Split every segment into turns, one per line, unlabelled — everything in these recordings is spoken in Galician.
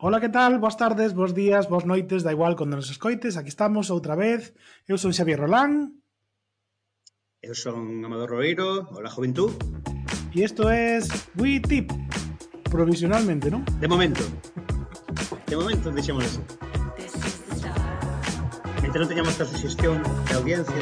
Ola, que tal? Boas tardes, bons días, boas noites, da igual cando nos escoites, aquí estamos outra vez. Eu son Xavier Rolán.
Eu son Amador Roeiro, hola Joventú.
E isto é We Tip, provisionalmente, non?
De momento. De momento, deixemos. Mientras non teñamos esta suxestión de audiencia.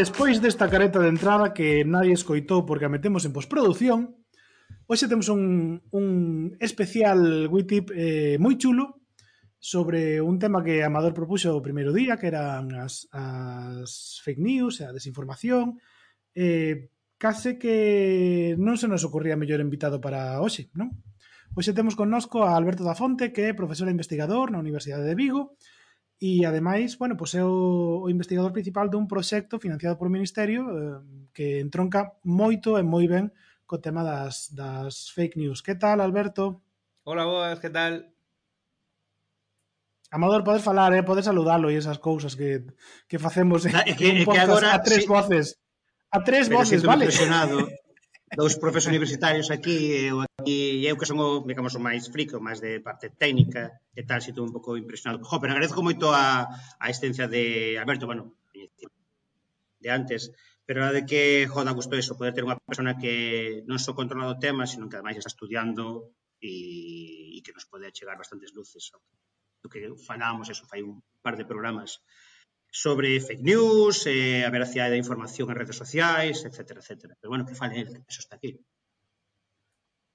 despois desta careta de entrada que nadie escoitou porque a metemos en postproducción, hoxe temos un, un especial WITIP eh, moi chulo sobre un tema que Amador propuxo o primeiro día, que eran as, as fake news, a desinformación, eh, case que non se nos ocorría mellor invitado para hoxe, non? Hoxe temos connosco a Alberto da Fonte, que é profesor e investigador na Universidade de Vigo, E ademais, bueno, pois é o, o investigador principal dun proxecto financiado por Ministerio eh, que entronca moito e moi ben co tema das, das fake news. Que tal, Alberto?
Hola, boas, que tal?
Amador, podes falar, eh? podes saludalo e esas cousas que, que facemos eh?
da, que, que agora,
a tres sí. voces. A tres Pero voces, vale?
Impresionado. dous profes universitarios aquí, eh, eu aquí, e eu que son o, digamos, o máis frico, máis de parte técnica e tal, si un pouco impresionado. Jo, pero agradezco moito a, a existencia de Alberto, bueno, de antes, pero a de que, joda, gusto eso, poder ter unha persona que non só controla o tema, sino que ademais está estudiando e, e que nos pode chegar bastantes luces. O que falábamos eso fai un par de programas sobre fake news, eh, a veracidade da información en redes sociais, etc, etc. Pero bueno, que fale el, eso está aquí.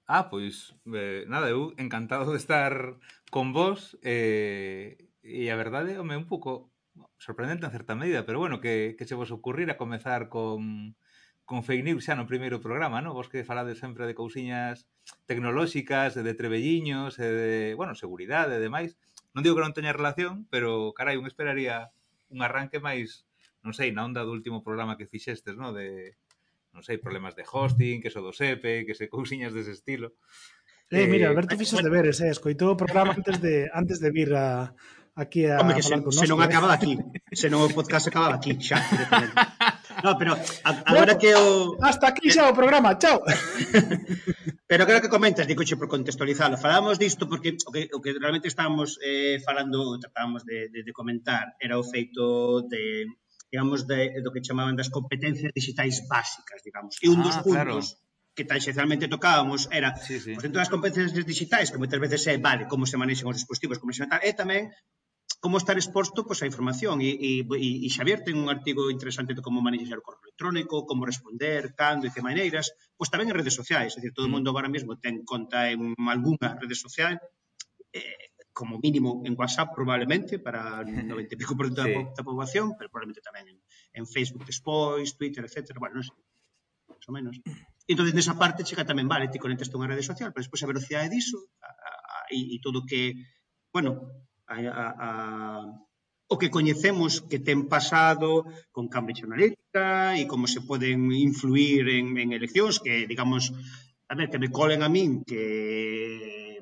Ah, pois, eh, nada, eu encantado de estar con vos eh, e a verdade, home, un pouco sorprendente en certa medida, pero bueno, que, que se vos ocurrira comezar con, con fake news xa no primeiro programa, non? Vos que falades sempre de cousiñas tecnolóxicas, de trebelliños, de, bueno, seguridade e demais. Non digo que non teña relación, pero, carai, un esperaría un arranque máis, non sei, na onda do último programa que fixestes, no? De, non sei, problemas de hosting, que so do SEPE, que se cousiñas dese estilo.
Eh, eh mira, Alberto fixos bueno. deberes, eh, escoitou o programa antes de antes de vir a aquí a
Home, que se, se non acababa aquí, se non o podcast acababa aquí xa. No, pero a, agora bueno, que o...
Hasta aquí xa o programa, chao.
pero creo que comentas, digo por contextualizalo. Falábamos disto porque o que, o que realmente estábamos eh, falando, tratábamos de, de, de comentar, era o feito de, digamos, de, do que chamaban das competencias digitais básicas, digamos. E un dos ah, puntos claro que tanxencialmente tocábamos era sí, sí. Pues, dentro das competencias digitais, que moitas veces é, vale, como se manexan os dispositivos, como se tal, e tamén como estar exposto pois, a información. E, e, e Xavier ten un artigo interesante de como manexar o correo electrónico, como responder, cando e que maneiras, pois tamén en redes sociais. É dicir, todo o mm. mundo agora mesmo ten conta en algunha rede social, eh, como mínimo en WhatsApp probablemente para 90 e pico por cento sí. da, da poboación, pero probablemente tamén en, en Facebook despois, Twitter, etc. Bueno, non sei, máis ou menos. E entón, nesa parte chega tamén, vale, ti conectas unha rede social, pero despois a velocidade diso a, a, a, e, e todo que, bueno, a, a, o que coñecemos que ten pasado con Cambridge Analytica e como se poden influir en, en eleccións que, digamos, a ver, que me colen a min que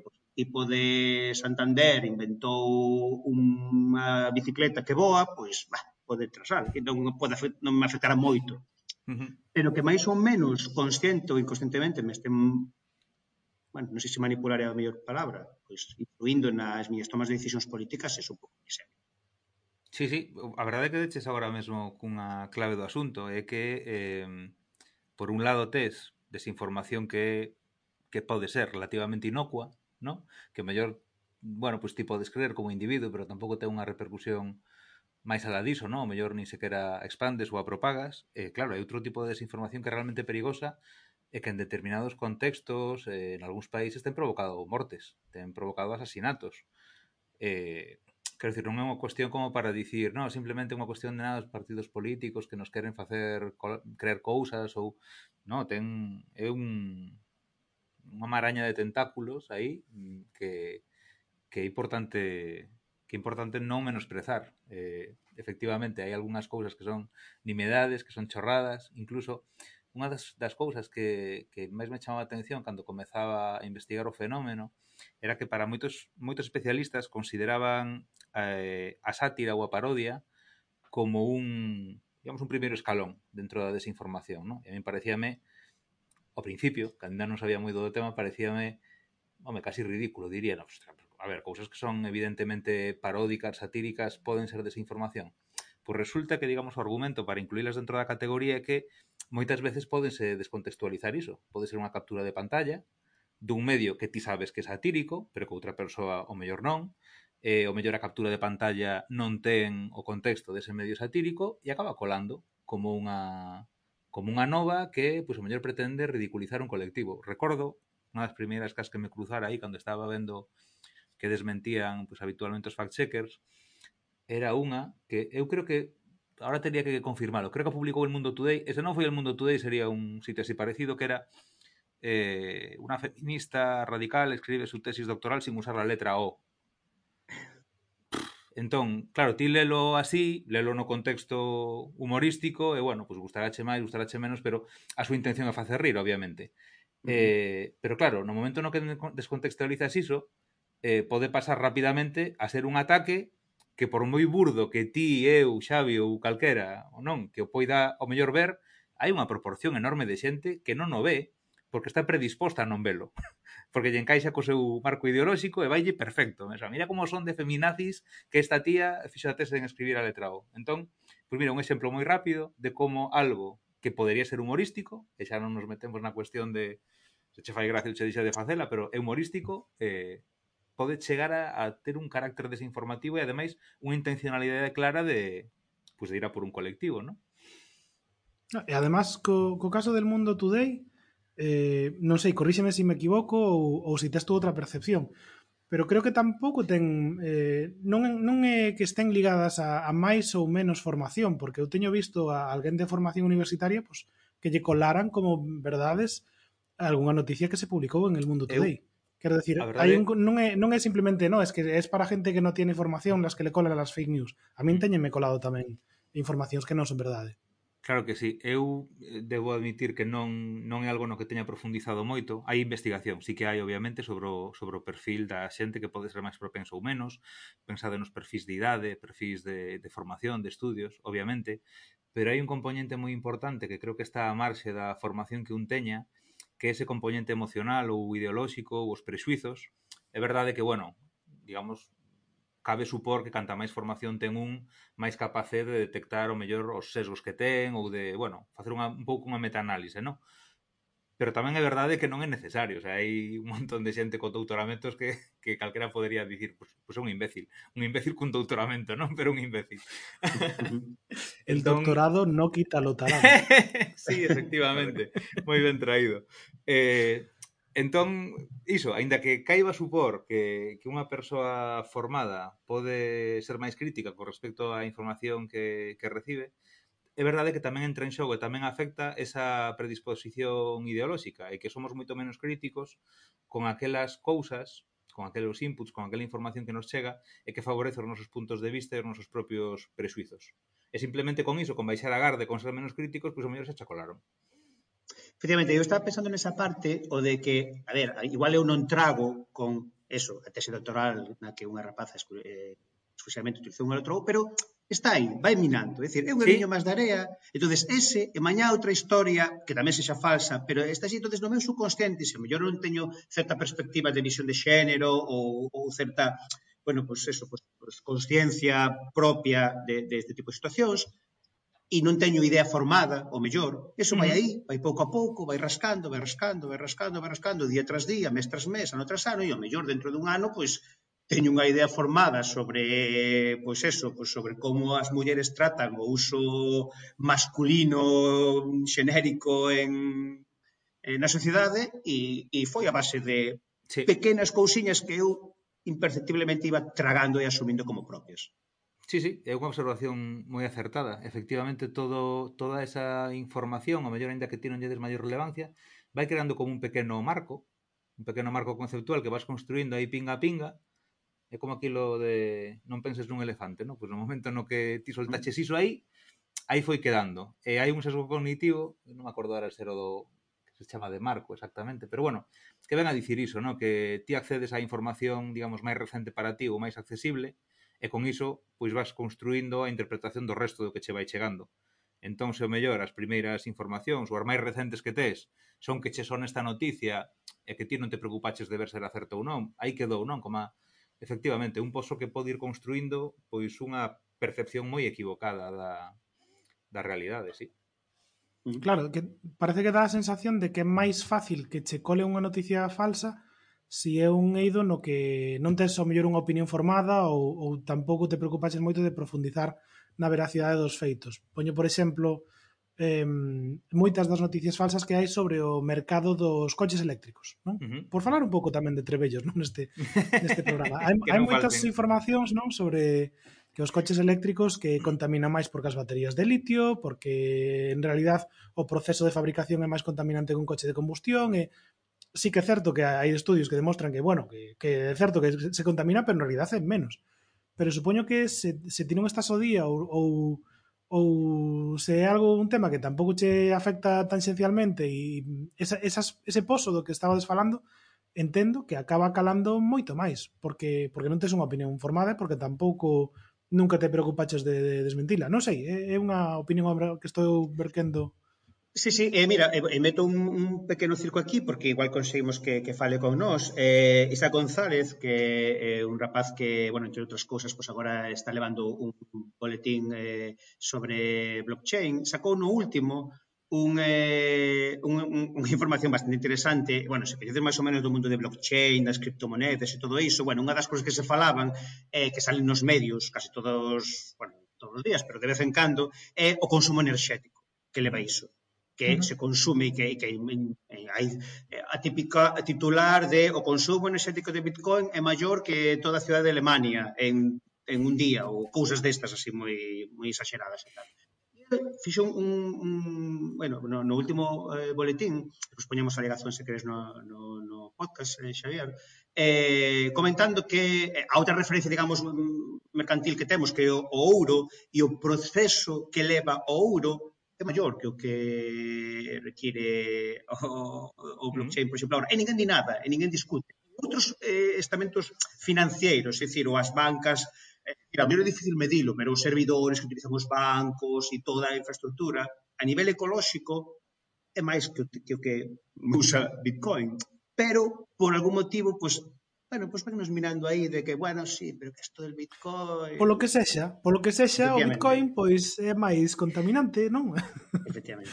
o tipo de Santander inventou unha bicicleta que voa, pois, bah, pode trasar, que non, pode, non me afectará moito. Uh -huh. Pero que máis ou menos consciente ou inconscientemente me estén bueno, non sei se manipular é a mellor palabra, pois influindo nas miñas tomas de decisións políticas, eso pouco que sei.
Sí, sí, a verdade é que deches agora mesmo cunha clave do asunto, é que eh, por un lado tes desinformación que que pode ser relativamente inocua, ¿no? Que mellor, bueno, pois pues, ti podes creer como individuo, pero tampouco ten unha repercusión máis alá diso, ¿no? O mellor nin sequera expandes ou a propagas. Eh, claro, hai outro tipo de desinformación que é realmente perigosa e que en determinados contextos, eh, en algúns países, ten provocado mortes, ten provocado asasinatos. Eh, quero dicir, non é unha cuestión como para dicir, non, simplemente unha cuestión de nada dos partidos políticos que nos queren facer creer cousas ou, non, ten é un unha maraña de tentáculos aí que que é importante que é importante non menosprezar. Eh, efectivamente, hai algunhas cousas que son nimedades, que son chorradas, incluso unha das, das cousas que, que máis me chamaba a atención cando comezaba a investigar o fenómeno era que para moitos, moitos especialistas consideraban eh, a sátira ou a parodia como un, digamos, un primeiro escalón dentro da desinformación, non? E a mí parecíame, ao principio, cando non sabía moi do tema, parecíame, home, casi ridículo, diría, no, ostras, a ver, cousas que son evidentemente paródicas, satíricas, poden ser desinformación. Pois resulta que, digamos, o argumento para incluílas dentro da categoría é que moitas veces pódense descontextualizar iso. Pode ser unha captura de pantalla dun medio que ti sabes que é satírico, pero que outra persoa o mellor non, e o mellor a captura de pantalla non ten o contexto dese medio satírico e acaba colando como unha como unha nova que, pois, o mellor pretende ridiculizar un colectivo. Recordo unha das primeiras cas que me cruzara aí cando estaba vendo que desmentían pois, habitualmente os fact-checkers, era unha que eu creo que ahora tería que confirmarlo. Creo que publicou el Mundo Today, ese non foi el Mundo Today, sería un sitio así parecido que era eh, una feminista radical escribe su tesis doctoral sin usar la letra O. Entón, claro, ti lelo así, lelo no contexto humorístico, e bueno, pois pues gustarache máis, gustarache menos, pero a súa intención é facer rir, obviamente. Uh -huh. eh, pero claro, no momento no que descontextualizas iso, eh, pode pasar rapidamente a ser un ataque que por moi burdo que ti, eu, Xavi ou calquera, ou non, que o poida o mellor ver, hai unha proporción enorme de xente que non o ve porque está predisposta a non velo. Porque lle encaixa co seu marco ideolóxico e vaille perfecto. Mesa. Mira como son de feminazis que esta tía fixo a tese en escribir a letra O. Entón, pois pues mira, un exemplo moi rápido de como algo que podería ser humorístico, e xa non nos metemos na cuestión de se che fai gracia ou che deixa de facela, pero é humorístico, eh, pode chegar a, a ter un carácter desinformativo e ademais unha intencionalidade clara de pues, de ir a por un colectivo, ¿no?
E además co, co caso del Mundo Today, eh, non sei, corríxeme se si me equivoco ou, ou se si tes tú outra percepción, pero creo que tampouco ten eh, non, non é que estén ligadas a, a máis ou menos formación, porque eu teño visto a alguén de formación universitaria pois, que lle colaran como verdades algunha noticia que se publicou en el Mundo Today. Eu Quero decir, hai un, non, é, non é simplemente, no, es que é para gente que non tiene formación las que le colan as fake news. A min mm. teñenme colado tamén informacións que non son verdade.
Claro que sí, eu eh, debo admitir que non, non é algo no que teña profundizado moito. Hai investigación, sí que hai obviamente sobre o, sobre o perfil da xente que pode ser máis propenso ou menos, Pensado nos perfis de idade, perfis de, de formación, de estudios, obviamente, pero hai un componente moi importante que creo que está a marxe da formación que un teña, que ese componente emocional ou ideolóxico ou os prexuizos, é verdade que, bueno, digamos, cabe supor que canta máis formación ten un, máis capaz de detectar o mellor os sesgos que ten ou de, bueno, facer unha, un pouco unha metaanálise, non? pero tamén é verdade que non é necesario, o sea, hai un montón de xente con doutoramentos que, que calquera podería dicir, pois pues, pues un imbécil, un imbécil cun doutoramento, non? Pero un imbécil.
El entón... doctorado no quita lo tarado.
sí, efectivamente, moi ben traído. Eh, entón, iso, aínda que caiba supor que, que unha persoa formada pode ser máis crítica con respecto á información que, que recibe, é verdade que tamén entra en xogo e tamén afecta esa predisposición ideolóxica e que somos moito menos críticos con aquelas cousas con aqueles inputs, con aquela información que nos chega e que favorece os nosos puntos de vista e os nosos propios presuizos. E simplemente con iso, con baixar a garde, con ser menos críticos, pois pues, o mellor se chacolaron.
Efectivamente, eu estaba pensando nesa parte o de que, a ver, igual eu non trago con eso, a tese doctoral na que unha rapaza eh, Exclusivamente utilizou un electrodo, pero está aí, vai minando. É dicir, é un graniño sí. máis da area. entonces ese, e mañá outra historia, que tamén sexa falsa, pero está así, entonces no meu subconsciente, se mellor non teño certa perspectiva de visión de xénero ou, ou certa, bueno, pois pues eso, pois, pues, pues, consciencia propia de, de este tipo de situacións, e non teño idea formada, o mellor, eso vai aí, vai pouco a pouco, vai rascando, vai rascando, vai rascando, vai rascando, día tras día, mes tras mes, ano tras ano, e o mellor dentro dun ano, pois, teño unha idea formada sobre, pois eso, pois sobre como as mulleres tratan o uso masculino xenérico en, en na sociedade e, e foi a base de sí. pequenas cousiñas que eu imperceptiblemente iba tragando e asumindo como propias.
Sí, sí, é unha observación moi acertada. Efectivamente, todo, toda esa información, o mellor ainda que ti non lle des maior relevancia, vai creando como un pequeno marco, un pequeno marco conceptual que vas construindo aí pinga a pinga, é como aquilo de non penses nun elefante, non? Pois no momento no que ti soltaches iso aí, aí foi quedando. E hai un sesgo cognitivo, non me acordo era ser o do que se chama de Marco exactamente, pero bueno, que ven a dicir iso, no? que ti accedes á información, digamos, máis recente para ti ou máis accesible, e con iso pois vas construindo a interpretación do resto do que che vai chegando. Entón, se o mellor, as primeiras informacións ou as máis recentes que tes son que che son esta noticia e que ti non te preocupaches de ver se era certo ou non, aí quedou, non? Como a, efectivamente, un pozo que pode ir construindo pois unha percepción moi equivocada da, da realidade, sí.
Mm, claro, que parece que dá a sensación de que é máis fácil que che cole unha noticia falsa si é un eido no que non tes ao mellor unha opinión formada ou, ou tampouco te preocupaches moito de profundizar na veracidade dos feitos. Poño, por exemplo, eh, moitas das noticias falsas que hai sobre o mercado dos coches eléctricos, non? Uh -huh. Por falar un pouco tamén de trebellos, non, neste neste programa. Hai, hai moitas falten. informacións, non, sobre que os coches eléctricos que contaminan máis porque as baterías de litio, porque en realidad o proceso de fabricación é máis contaminante que un coche de combustión e sí que é certo que hai estudios que demostran que, bueno, que, que é certo que se contamina, pero en realidad é menos. Pero supoño que se, se ti non estás o día ou, ou ou se é algo un tema que tampouco che afecta tan esencialmente e esa, esas, ese pozo do que estaba falando entendo que acaba calando moito máis porque porque non tes unha opinión formada porque tampouco nunca te preocupaches de, de desmentila. Non sei, é, é unha opinión que estou verquendo
Sí, sí, eh, mira, eh, eh meto un, un, pequeno circo aquí porque igual conseguimos que, que fale con nós. Eh, Isa González, que é eh, un rapaz que, bueno, entre outras cousas, pois pues agora está levando un boletín eh, sobre blockchain, sacou no último un, eh, un, un, unha información bastante interesante, bueno, se coñeces máis ou menos do mundo de blockchain, das criptomonedas e todo iso, bueno, unha das cousas que se falaban, eh, que salen nos medios case todos, bueno, todos os días, pero de vez en cando, é eh, o consumo enerxético que leva iso que uh -huh. se consume e que, que hai eh, a típica a titular de o consumo enerxético de Bitcoin é maior que toda a cidade de Alemania en, en un día ou cousas destas así moi moi exageradas e tal fixo un, un, un bueno, no, no último eh, boletín, os poñemos alegacións se queres no, no, no podcast, eh, Xavier, eh, comentando que eh, a outra referencia, digamos, mercantil que temos, que é o, o ouro e o proceso que leva o ouro é maior que o que require o, o blockchain, por exemplo, ahora. E ninguén di nada, e ninguén discute. Outros eh, estamentos financeiros, é dicir, ou as bancas, eh, mira, é difícil medilo, pero os servidores que utilizan os bancos e toda a infraestructura, a nivel ecolóxico, é máis que o que, que usa Bitcoin. Pero, por algún motivo, pues, Bueno, pois pues, venos mirando aí de que, bueno, sí, pero que isto del Bitcoin...
Polo que sexa, polo que sexa, o Bitcoin pois é máis contaminante, non?
Efectivamente.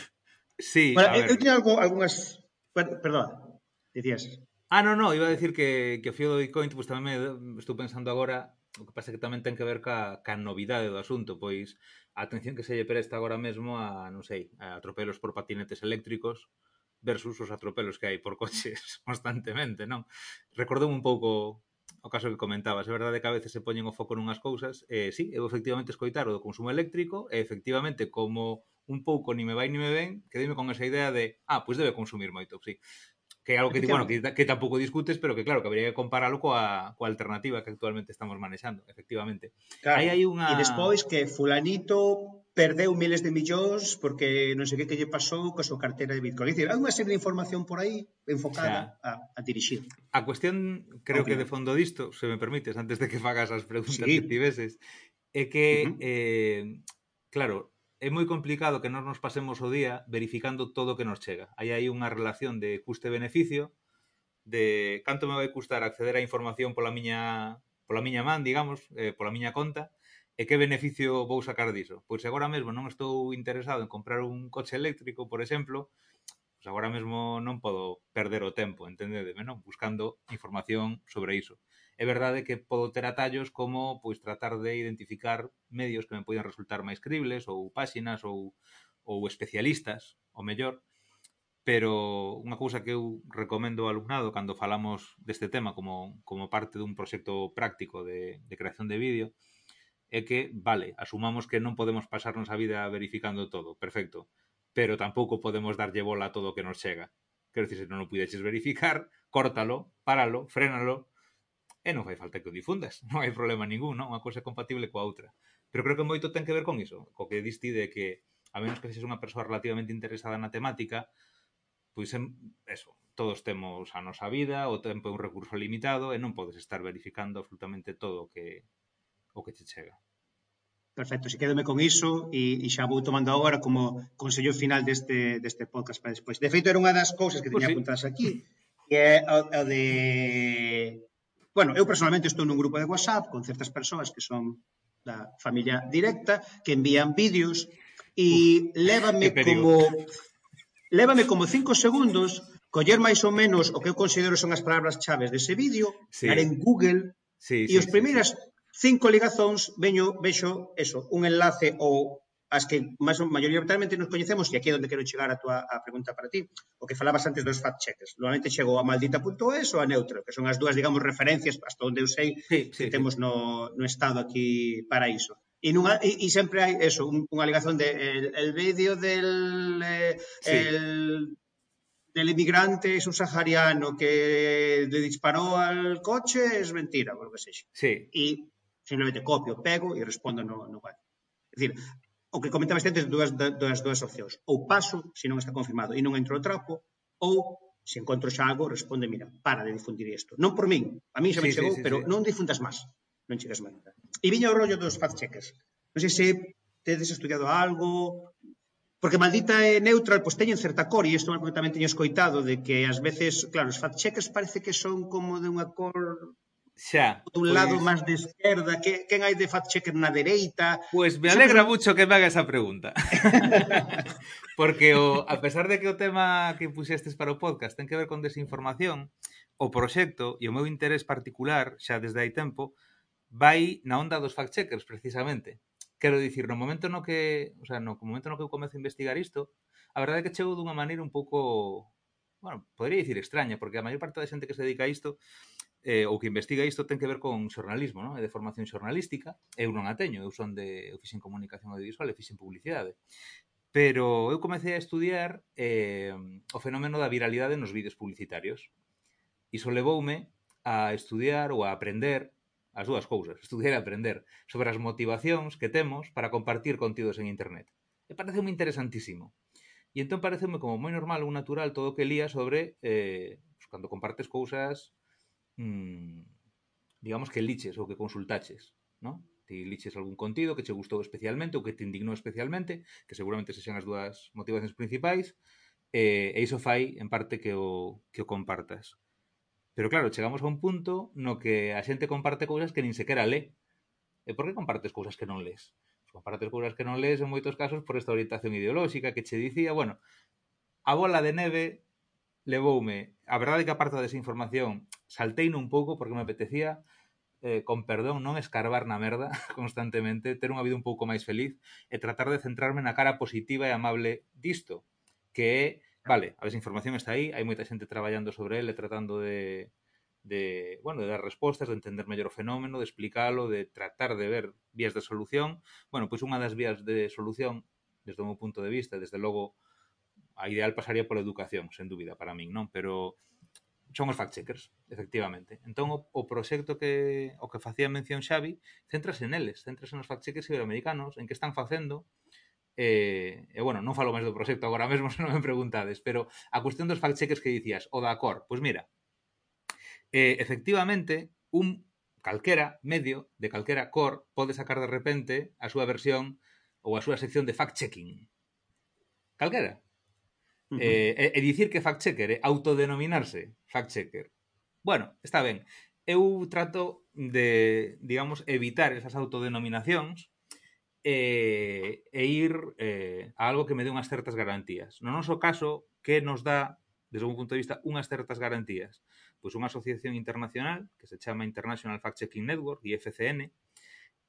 Sí,
bueno, a eu, ver. eu tiña algo, algunhas... Perdón, dicías...
Ah, non, non, iba a decir que, que o fío do Bitcoin pues, tamén me estou pensando agora o que pasa que tamén ten que ver ca, ca novidade do asunto, pois a atención que se lle presta agora mesmo a, non sei, a atropelos por patinetes eléctricos, versus os atropelos que hai por coches constantemente, non? Recordou un pouco o caso que comentabas, é verdade que a veces se poñen o foco nunhas cousas, eh, sí, eu efectivamente escoitar o do consumo eléctrico, e efectivamente como un pouco ni me vai ni me ven, quedeime con esa idea de, ah, pois debe consumir moito, sí. Que é algo que, bueno, que, que tampouco discutes, pero que claro, que habría que comparalo coa, coa alternativa que actualmente estamos manexando, efectivamente.
Claro, aí hai unha... E despois que fulanito perdeu miles de millóns porque non sei que que lle pasou coa súa carteira de Bitcoin. Dicir, hai unha serie de información por aí enfocada o sea, a, a dirixir.
A cuestión, creo okay. que de fondo disto, se me permites, antes de que fagas as preguntas sí. que tiveses, é que, uh -huh. eh, claro, é moi complicado que nós nos pasemos o día verificando todo o que nos chega. Aí hai unha relación de custe-beneficio, de canto me vai custar acceder á información pola miña pola miña man, digamos, eh, pola miña conta, E que beneficio vou sacar diso? Pois agora mesmo non estou interesado en comprar un coche eléctrico, por exemplo, pois agora mesmo non podo perder o tempo, entendedeme, non? Buscando información sobre iso. É verdade que podo ter atallos como pois tratar de identificar medios que me poden resultar máis cribles ou páxinas ou, ou especialistas, o mellor, pero unha cousa que eu recomendo ao alumnado cando falamos deste tema como, como parte dun proxecto práctico de, de creación de vídeo é é que, vale, asumamos que non podemos pasarnos a vida verificando todo, perfecto, pero tampouco podemos darlle bola a todo o que nos chega. Quero dicir, se non o pudeches verificar, córtalo, páralo, frénalo, e non fai falta que o difundas, non hai problema ningún, non? Unha cousa é compatible coa outra. Pero creo que moito ten que ver con iso, co que diste de que, a menos que seas unha persoa relativamente interesada na temática, pois en, eso, todos temos a nosa vida, o tempo é un recurso limitado e non podes estar verificando absolutamente todo o que o que te chega.
Perfecto, se quedome con iso e, e xa vou tomando agora como consello final deste, deste podcast para despois. De feito, era unha das cousas que pues sí. apuntadas aquí, que é o, o de... Bueno, eu personalmente estou nun grupo de WhatsApp con certas persoas que son da familia directa, que envían vídeos e lévame como... Lévame como cinco segundos coller máis ou menos o que eu considero son as palabras chaves dese vídeo, sí. dar en Google, sí, e sí, os sí, primeiras sí cinco ligazóns, veño, vexo, eso, un enlace ou as que máis maioritariamente nos coñecemos e aquí é onde quero chegar a tua a pregunta para ti, o que falabas antes dos fact checkers. Normalmente chego a maldita.es ou a neutro, que son as dúas, digamos, referencias hasta onde eu sei sí, sí, que temos no, no estado aquí para iso. E, nunha, e, e sempre hai eso, un, unha ligazón de el, el vídeo del eh, sí. el del emigrante subsahariano un sahariano que le disparó al coche, es mentira, por lo que sea.
Sí.
E simplemente copio, pego e respondo no, no web. É dicir, o que comentabas antes dúas, das dúas opcións. Ou paso, se non está confirmado, e non entro o trapo, ou se encontro xa algo, responde, mira, para de difundir isto. Non por min, a min xa sí, me chegou, sí, sí, pero sí. non difundas máis. Non chegas máis. E viña o rollo dos fact-checkers. Non sei se tedes estudiado algo, porque maldita é neutral, pois teñen certa cor, e isto é algo que tamén teño escoitado, de que ás veces, claro, os fact-checkers parece que son como de unha cor
Xa.
Un pois... lado máis de esquerda, que, quen hai de fact-checker na dereita?
Pois me alegra mucho que me haga esa pregunta. Porque o, a pesar de que o tema que puxestes para o podcast ten que ver con desinformación, o proxecto e o meu interés particular, xa desde hai tempo, vai na onda dos fact-checkers, precisamente. Quero dicir, no momento no que, o sea, no momento no que eu comezo a investigar isto, a verdade é que chego dunha maneira un pouco bueno, podría dicir extraña, porque a maior parte da xente que se dedica a isto eh, o que investiga isto ten que ver con xornalismo, non? É de formación xornalística, eu non a teño, eu son de eu fixen comunicación audiovisual, e fixen publicidade. Pero eu comecei a estudiar eh, o fenómeno da viralidade nos vídeos publicitarios. Iso levoume a estudiar ou a aprender as dúas cousas, estudiar e aprender sobre as motivacións que temos para compartir contidos en internet. E parece moi interesantísimo. E entón pareceume como moi normal ou natural todo o que lía sobre eh, pues, cando compartes cousas mm, digamos que liches ou que consultaches, non? Ti liches algún contido que che gustou especialmente ou que te indignou especialmente, que seguramente sexan as dúas motivacións principais, e, e iso fai en parte que o, que o compartas. Pero claro, chegamos a un punto no que a xente comparte cousas que nin sequera lé. E por que compartes cousas que non lees? Compartes cousas que non lees en moitos casos por esta orientación ideolóxica que che dicía, bueno, a bola de neve levoume, a verdade que a parte desa información salteino un pouco porque me apetecía eh, con perdón, non escarbar na merda constantemente, ter unha vida un pouco máis feliz e tratar de centrarme na cara positiva e amable disto, que é, vale, a desinformación está aí, hai moita xente traballando sobre ele, tratando de, de, bueno, de dar respostas, de entender mellor o fenómeno, de explicalo, de tratar de ver vías de solución. Bueno, pois unha das vías de solución, desde o meu punto de vista, desde logo, a ideal pasaría pola educación, sen dúbida, para min, non? Pero son os fact-checkers, efectivamente. Entón, o, o proxecto que o que facía mención Xavi, centrase neles, centrase nos fact-checkers iberoamericanos, en que están facendo, e, eh, eh, bueno, non falo máis do proxecto agora mesmo, se non me preguntades, pero a cuestión dos fact-checkers que dicías, o da COR, pois mira, eh, efectivamente, un calquera medio de calquera COR pode sacar de repente a súa versión ou a súa sección de fact-checking. Calquera. Uh -huh. eh, e, e dicir que fact-checker, eh, autodenominarse fact-checker. Bueno, está ben. Eu trato de, digamos, evitar esas autodenominacións e, e ir eh, a algo que me dé unhas certas garantías. No noso caso, que nos dá, desde un punto de vista, unhas certas garantías? Pois unha asociación internacional que se chama International Fact Checking Network, IFCN,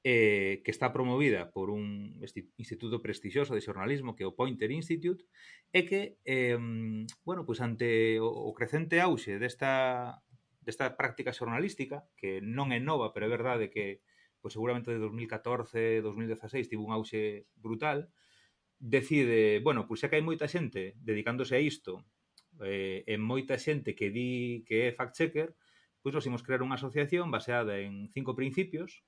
eh, que está promovida por un instituto prestixioso de xornalismo que é o Pointer Institute e que, eh, bueno, pois pues ante o, o crecente auxe desta, desta práctica xornalística que non é nova, pero é verdade que pois pues, seguramente de 2014, 2016 tivo un auxe brutal decide, bueno, pois pues, xa que hai moita xente dedicándose a isto eh, en moita xente que di que é fact-checker, pois nos imos crear unha asociación baseada en cinco principios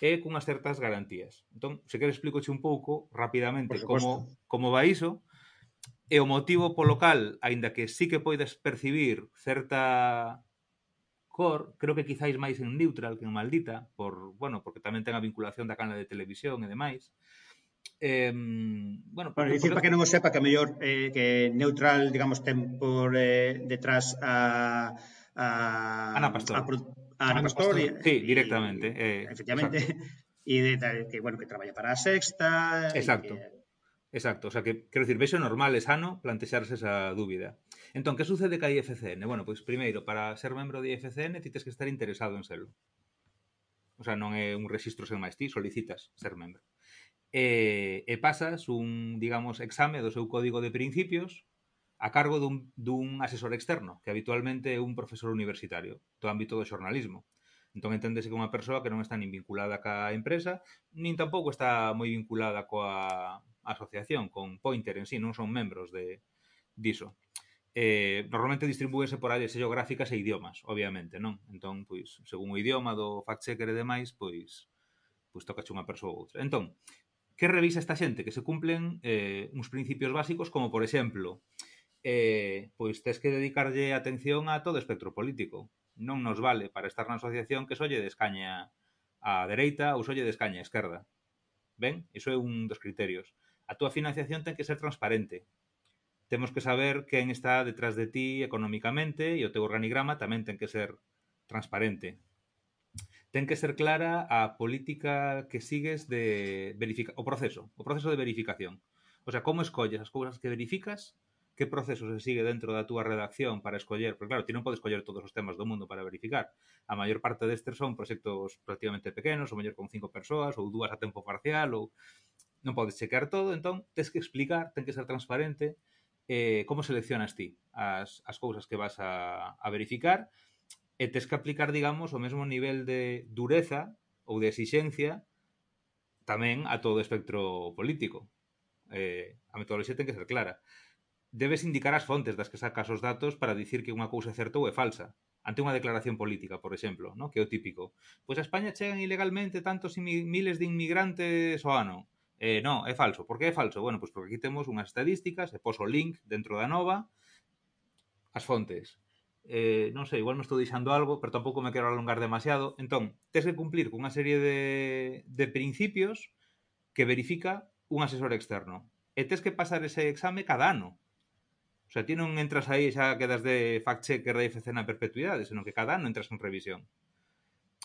e cunhas certas garantías. Entón, se queres explicoche un pouco rapidamente como como vai iso e o motivo polo cal, aínda que sí que poidas percibir certa cor, creo que quizáis máis en neutral que en maldita, por, bueno, porque tamén ten a vinculación da cana de televisión e demais. Eh, bueno,
bueno dicir para que non o sepa que mellor eh, que neutral, digamos, ten por eh, detrás a, a
Ana Pastor. A,
a Ana Pastor.
Pastor.
Y,
sí, directamente.
Y, eh, efectivamente. Exacto. Y de, de, que, bueno, que traballa para a sexta.
Exacto. Que... Exacto, o sea que, quero dicir, vexo normal e sano plantexarse esa dúbida. Entón, que sucede ca IFCN? Bueno, pois primeiro, para ser membro de IFCN ti tens que estar interesado en selo. O sea, non é eh, un registro sen máis ti, solicitas ser membro. E, eh, e eh, pasas un, digamos, exame do seu código de principios a cargo dun, dun asesor externo, que habitualmente é un profesor universitario do ámbito do xornalismo. Entón enténdese que unha persoa que non está nin vinculada ca empresa, nin tampouco está moi vinculada coa asociación, con Pointer en sí, non son membros de diso. Eh, normalmente distribúese por áreas geográficas e idiomas, obviamente, non? Entón, pois, según o idioma do fact-checker e demais, pois, pois tocache unha persoa ou outra. Entón, que revisa esta xente? Que se cumplen eh, uns principios básicos como, por exemplo, eh, eh, pois tes que dedicarlle atención a todo o espectro político. Non nos vale para estar na asociación que solle descaña a dereita ou solle descaña a esquerda. Ben, iso é un dos criterios. A túa financiación ten que ser transparente. Temos que saber quen está detrás de ti economicamente e o teu organigrama tamén ten que ser transparente. Ten que ser clara a política que sigues de verifica o proceso, o proceso de verificación. O sea, como escolles as cousas que verificas que proceso se sigue dentro da túa redacción para escoller, porque claro, ti non podes escoller todos os temas do mundo para verificar. A maior parte destes son proxectos prácticamente pequenos, ou mellor con cinco persoas, ou dúas a tempo parcial, ou non podes checar todo, entón tens que explicar, ten que ser transparente eh, como seleccionas ti as, as cousas que vas a, a verificar e tens que aplicar, digamos, o mesmo nivel de dureza ou de exixencia tamén a todo o espectro político. Eh, a metodoloxía ten que ser clara debes indicar as fontes das que sacas os datos para dicir que unha cousa é certa ou é falsa ante unha declaración política, por exemplo, ¿no? que é o típico. Pois a España chegan ilegalmente tantos miles de inmigrantes ao ano. Eh, non, é falso. Por que é falso? Bueno, pois porque aquí temos unhas estadísticas, e poso o link dentro da nova, as fontes. Eh, non sei, igual me estou deixando algo, pero tampouco me quero alongar demasiado. Entón, tes que cumplir cunha serie de, de principios que verifica un asesor externo. E tes que pasar ese exame cada ano. O sea, ti non entras aí xa quedas de fact-checker da IFC na perpetuidade, senón que cada ano entras en revisión.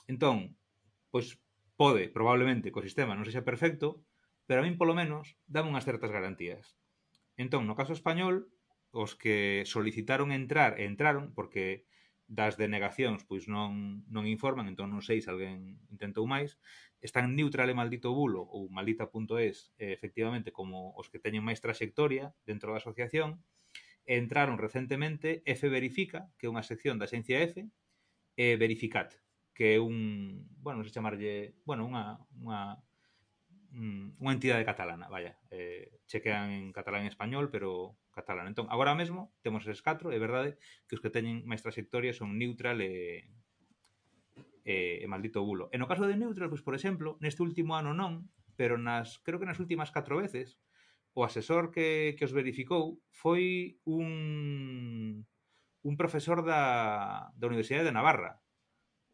Entón, pois pode, probablemente, que o sistema non sexa perfecto, pero a min polo menos dame unhas certas garantías. Entón, no caso español, os que solicitaron entrar e entraron, porque das denegacións pois non, non informan, entón non sei se alguén intentou máis, están neutral e maldito bulo ou maldita.es, efectivamente, como os que teñen máis traxectoria dentro da asociación, entraron recentemente F Verifica, que é unha sección da Xencia F, e Verificat, que é un, bueno, non se chamarlle, bueno, unha, unha, mm, unha entidade catalana, vaya, eh, chequean en catalán e español, pero catalán. Entón, agora mesmo temos eses catro, é verdade que os que teñen máis trayectoria son Neutral e, e, e Maldito Bulo. E no caso de Neutral, pois, por exemplo, neste último ano non, pero nas creo que nas últimas catro veces o asesor que, que os verificou foi un, un profesor da, da Universidade de Navarra.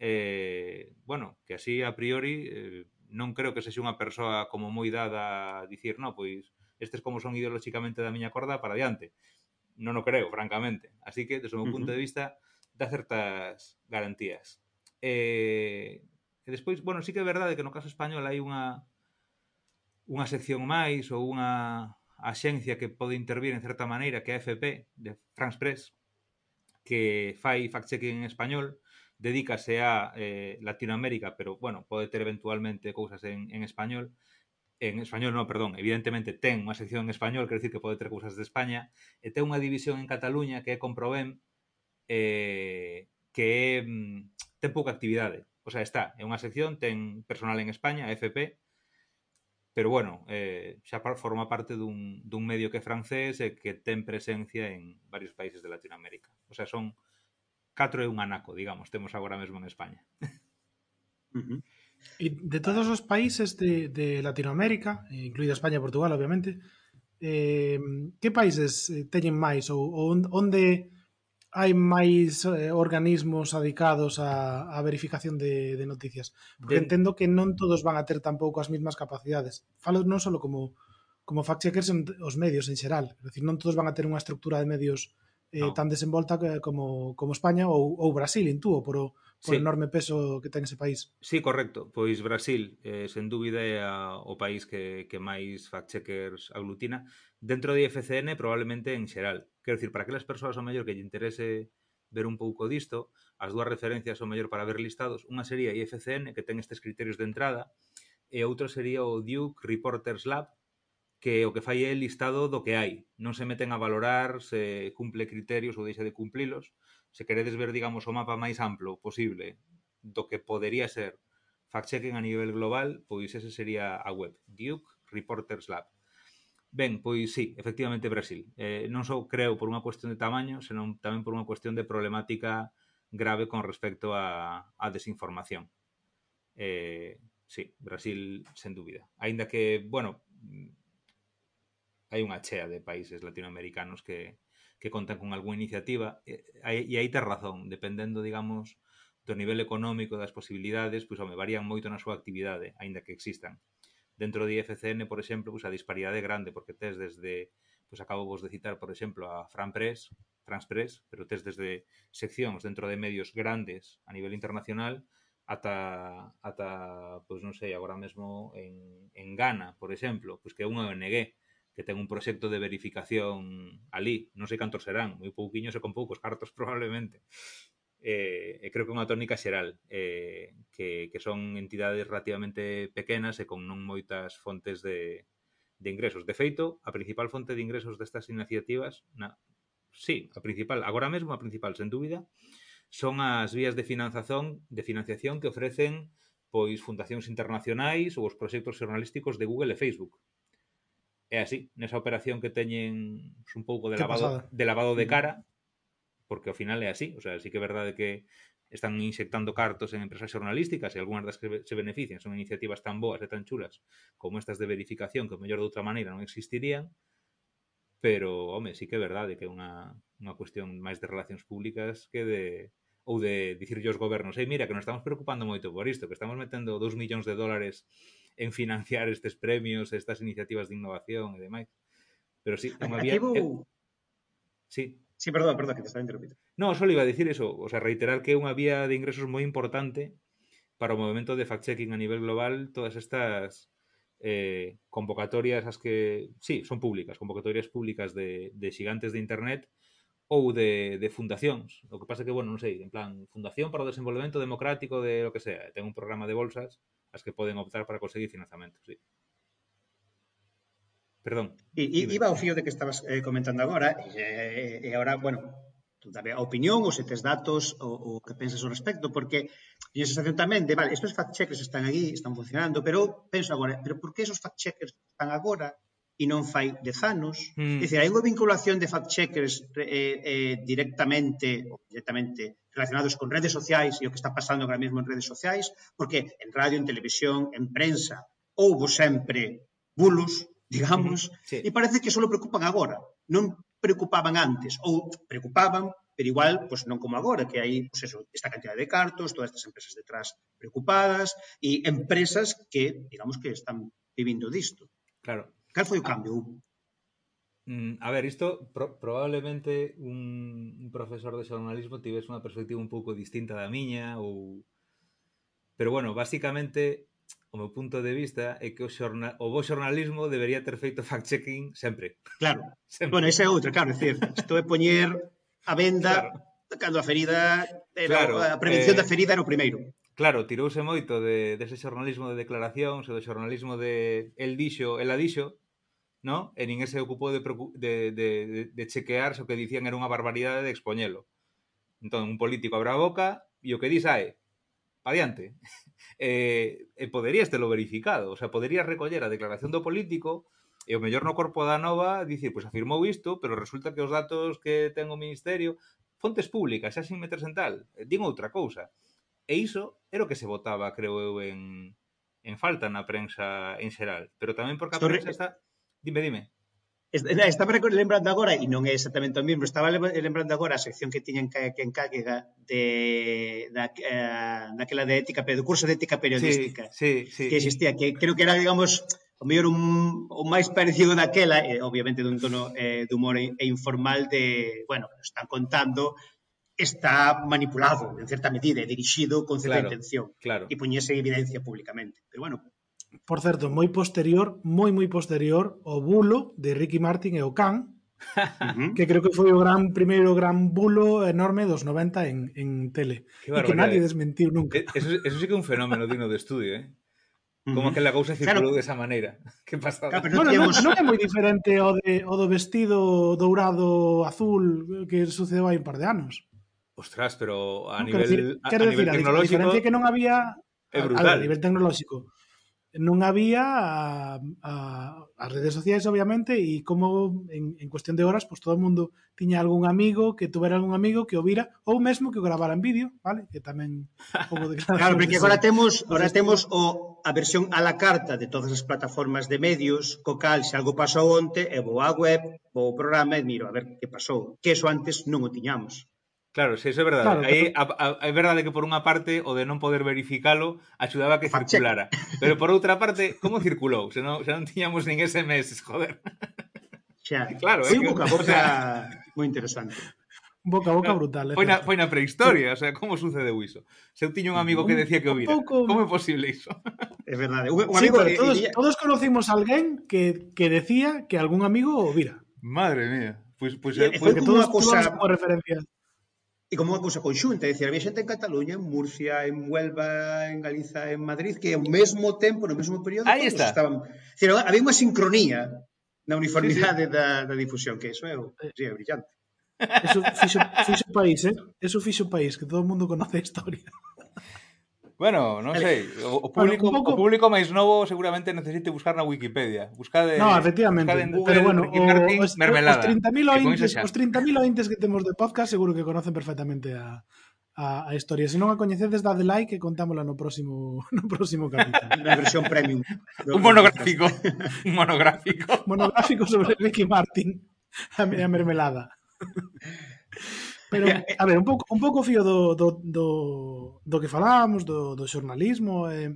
Eh, bueno, que así a priori eh, non creo que sexe unha persoa como moi dada a dicir, no, pois estes como son ideolóxicamente da miña corda para adiante. Non o creo, francamente. Así que, desde o meu uh -huh. punto de vista, dá certas garantías. Eh, e despois, bueno, sí que é verdade que no caso español hai unha unha sección máis ou unha axencia que pode intervir en certa maneira que a FP de France Press que fai fact-checking en español dedícase a eh, Latinoamérica pero bueno, pode ter eventualmente cousas en, en español en español non, perdón, evidentemente ten unha sección en español, quer dicir que pode ter cousas de España, e ten unha división en Cataluña que é Comprobem eh, que é, mm, ten pouca actividade. O sea, está, é unha sección, ten personal en España, FP, pero bueno, eh, xa forma parte dun, dun medio que é francés e que ten presencia en varios países de Latinoamérica. O sea, son 4 e un anaco, digamos, temos agora mesmo en España.
Uh -huh. E de todos os países de, de Latinoamérica, incluída España e Portugal, obviamente, eh, que países eh, teñen máis ou, ou onde hai máis eh, organismos adicados a, a verificación de, de noticias. Porque de... entendo que non todos van a ter tampouco as mesmas capacidades. Falo non só como como fact-checkers os medios en xeral. É dicir, non todos van a ter unha estructura de medios eh, no. tan desenvolta eh, como, como España ou, ou Brasil, intúo, por o, por sí. enorme peso que ten ese país.
Sí, correcto. Pois Brasil, eh, sen dúbida, é a, o país que, que máis fact-checkers aglutina dentro de IFCN probablemente en xeral. Quero dicir, para aquelas persoas ao mellor que lle interese ver un pouco disto, as dúas referencias ao mellor para ver listados, unha sería IFCN, que ten estes criterios de entrada, e outra sería o Duke Reporters Lab, que o que fai é listado do que hai. Non se meten a valorar se cumple criterios ou deixa de cumplilos, se queredes ver, digamos, o mapa máis amplo posible do que podería ser fact-checking a nivel global, pois ese sería a web, Duke Reporters Lab. Ben, pois sí, efectivamente Brasil. Eh, non só creo por unha cuestión de tamaño, senón tamén por unha cuestión de problemática grave con respecto a, a desinformación. Eh, sí, Brasil, sen dúbida. Ainda que, bueno, hai unha chea de países latinoamericanos que, que contan con algunha iniciativa e, e aí tes razón, dependendo, digamos, do nivel económico das posibilidades, pois home, varían moito na súa actividade, aínda que existan. Dentro de IFCN, por exemplo, pois a disparidade é grande, porque tes desde, pois acabo vos de citar, por exemplo, a Fran Press, France Press, pero tes desde seccións dentro de medios grandes a nivel internacional ata, ata pois non sei, agora mesmo en, en Ghana, por exemplo, pois que é unha ONG, que ten un proxecto de verificación ali, non sei cantos serán, moi pouquiños e con poucos cartos probablemente. Eh, e creo que unha tónica xeral, eh, que, que son entidades relativamente pequenas e con non moitas fontes de, de ingresos. De feito, a principal fonte de ingresos destas iniciativas, na, sí, a principal, agora mesmo a principal, sen dúbida, son as vías de financiación, de financiación que ofrecen pois fundacións internacionais ou os proxectos xornalísticos de Google e Facebook é así, nesa operación que teñen pues, un pouco de lavado, pasada. de lavado de cara, porque ao final é así, o sea, sí que é verdade que están inxectando cartos en empresas xornalísticas e algunhas das que se benefician son iniciativas tan boas e tan chulas como estas de verificación que mellor de outra maneira non existirían, pero, home, sí que é verdade que é unha, unha cuestión máis de relacións públicas que de ou de dicirlle aos gobernos, ei, mira, que nos estamos preocupando moito por isto, que estamos metendo 2 millóns de dólares en financiar estes premios, estas iniciativas de innovación e demais. Pero sí, non había... Activo... Sí.
Sí, perdón, perdón, que te estaba interrumpindo.
No, só iba a decir eso, o sea, reiterar que é unha vía de ingresos moi importante para o movimento de fact-checking a nivel global todas estas eh, convocatorias as que, sí, son públicas, convocatorias públicas de, de xigantes de internet ou de, de fundacións. O que pasa que, bueno, non sei, en plan, Fundación para o Desenvolvemento Democrático de lo que sea, ten un programa de bolsas as que poden optar para conseguir financiamento, sí. Perdón.
I, iba ao fío de que estabas eh, comentando agora, e, eh, e, agora, bueno, tamén a opinión, ou se tes datos, ou, o que pensas ao respecto, porque teño a sensación tamén de, vale, estes fact-checkers están aquí, están funcionando, pero penso agora, pero por que esos fact-checkers están agora e non fai dez anos. Mm. É dicir, hai unha vinculación de fact-checkers eh, eh, directamente, directamente relacionados con redes sociais e o que está pasando agora mesmo en redes sociais, porque en radio, en televisión, en prensa, houbo sempre bulos, digamos, mm. sí. e parece que só preocupan agora. Non preocupaban antes, ou preocupaban, pero igual pues, non como agora, que hai pues eso, esta cantidad de cartos, todas estas empresas detrás preocupadas e empresas que, digamos, que están vivindo disto.
Claro.
Cal foi o cambio?
Mm, a ver, isto pro, probablemente un, un profesor de xornalismo tivese unha perspectiva un pouco distinta da miña ou Pero bueno, basicamente o meu punto de vista é que o, xorna, o bo xornalismo debería ter feito fact-checking sempre.
Claro. sempre. Bueno, esa é outra, claro, é decir, isto é poñer a venda claro. cando a ferida era claro, a prevención eh, da ferida era o primeiro.
Claro, tirouse moito de, dese de xornalismo de declaracións ou do xornalismo de el dixo, el adixo, no? e nin ese ocupou de, de, de, de chequear se o que dicían era unha barbaridade de expoñelo. Entón, un político abra a boca e o que dis Pa adiante. e, e poderías telo verificado, o sea, poderías recoller a declaración do político e o mellor no corpo da nova dicir, pois pues, afirmou isto, pero resulta que os datos que ten o Ministerio, fontes públicas, xa sin meterse en tal, din outra cousa. E iso era o que se votaba, creo eu, en, en falta na prensa en xeral. Pero tamén porque a prensa
eh,
está... Dime, dime.
Estaba lembrando agora, e non é exactamente o mesmo, estaba lembrando agora a sección que tiñan que, que encarga de, da, daquela eh, de ética, do curso de ética periodística
sí, sí, sí.
que existía, que creo que era, digamos, o mellor un, o máis parecido daquela, eh, obviamente dun tono eh, de humor e informal de, bueno, están contando está manipulado, en certa medida, e dirixido con certa
claro,
intención.
Claro.
E poñese en evidencia públicamente. Pero bueno,
Por certo, moi posterior, moi moi posterior, o bulo de Ricky Martin e o Can,
uh -huh.
que creo que foi o gran primeiro gran bulo enorme dos 90 en, en tele.
Qué
e que nadie desmentiu nunca.
Eso, eso sí que é un fenómeno digno de estudio, eh? Como
uh
que la cousa circulou
claro.
de esa maneira. Que pasada.
Claro, non,
bueno, digamos...
non,
non é moi diferente ao, de, o do vestido dourado azul que sucedeu hai un par de anos.
Ostras, pero a
non,
nivel,
decir,
a,
quero
a
decir,
nivel
tecnológico...
A
diferencia que non había...
É brutal.
A, a nivel tecnolóxico. Non había a, a, as redes sociais, obviamente, e como en, en cuestión de horas, pues todo o mundo tiña algún amigo, que tuvera algún amigo que o vira, ou mesmo que o grabara en vídeo, vale? Que tamén... Pouco de
claro, porque agora temos, agora temos o, a versión a la carta de todas as plataformas de medios, co cal, se algo pasou onte, e vou á web, vou ao programa e miro a ver que pasou. Que eso antes non o tiñamos.
Claro, se iso é verdade.
Claro,
Aí, pero... a, a, é verdade que por unha parte o de non poder verificalo axudaba a que circulara. Pero por outra parte, como circulou? Se non, se non tiñamos nin SMS, joder.
Xa.
Claro,
foi
eh,
boca a boca o sea... moi interesante.
Boca a boca brutal.
Foi na, foi na prehistoria, o sea, como sucedeu iso? Se eu tiño un amigo que decía que o vira,
pouco...
como é posible iso?
É verdade. Un, un amigo
sí,
de,
todos,
iría...
todos conocimos a alguén que, que decía que algún amigo o vira.
Madre mía. Pois, pues, pois,
pues,
pois,
pues, foi como unha
cosa... Referencias
E como unha cousa conxunta, é dicir, había xente en Cataluña, en Murcia, en Huelva, en Galiza, en Madrid, que ao mesmo tempo, no mesmo período,
Ahí
todos
está.
estaban... Dicir, había unha sincronía na uniformidade sí, sí. Da, da difusión, que eso é, eh. sí, é brillante.
Eso fixo, fixo país, eh? Eso fixo país, que todo o mundo conoce a historia.
Bueno, non sei, o, o público
bueno, pouco...
o público máis novo seguramente necesite buscar na Wikipedia. Buscade
No, efectivamente,
buscade en Google,
pero bueno, o, Martín, os,
mermelada,
os 30.000 ointes, os 30.000 ointes que temos de podcast seguro que conocen perfectamente a a, a historia. Se non a coñecedes, dade like e contámola no próximo no próximo capítulo.
Na versión premium.
un monográfico, un monográfico.
monográfico sobre Ricky Martin, a, a mermelada. Pero, a ver, un pouco, un pouco fío do, do, do, do que falábamos, do, do xornalismo, eh,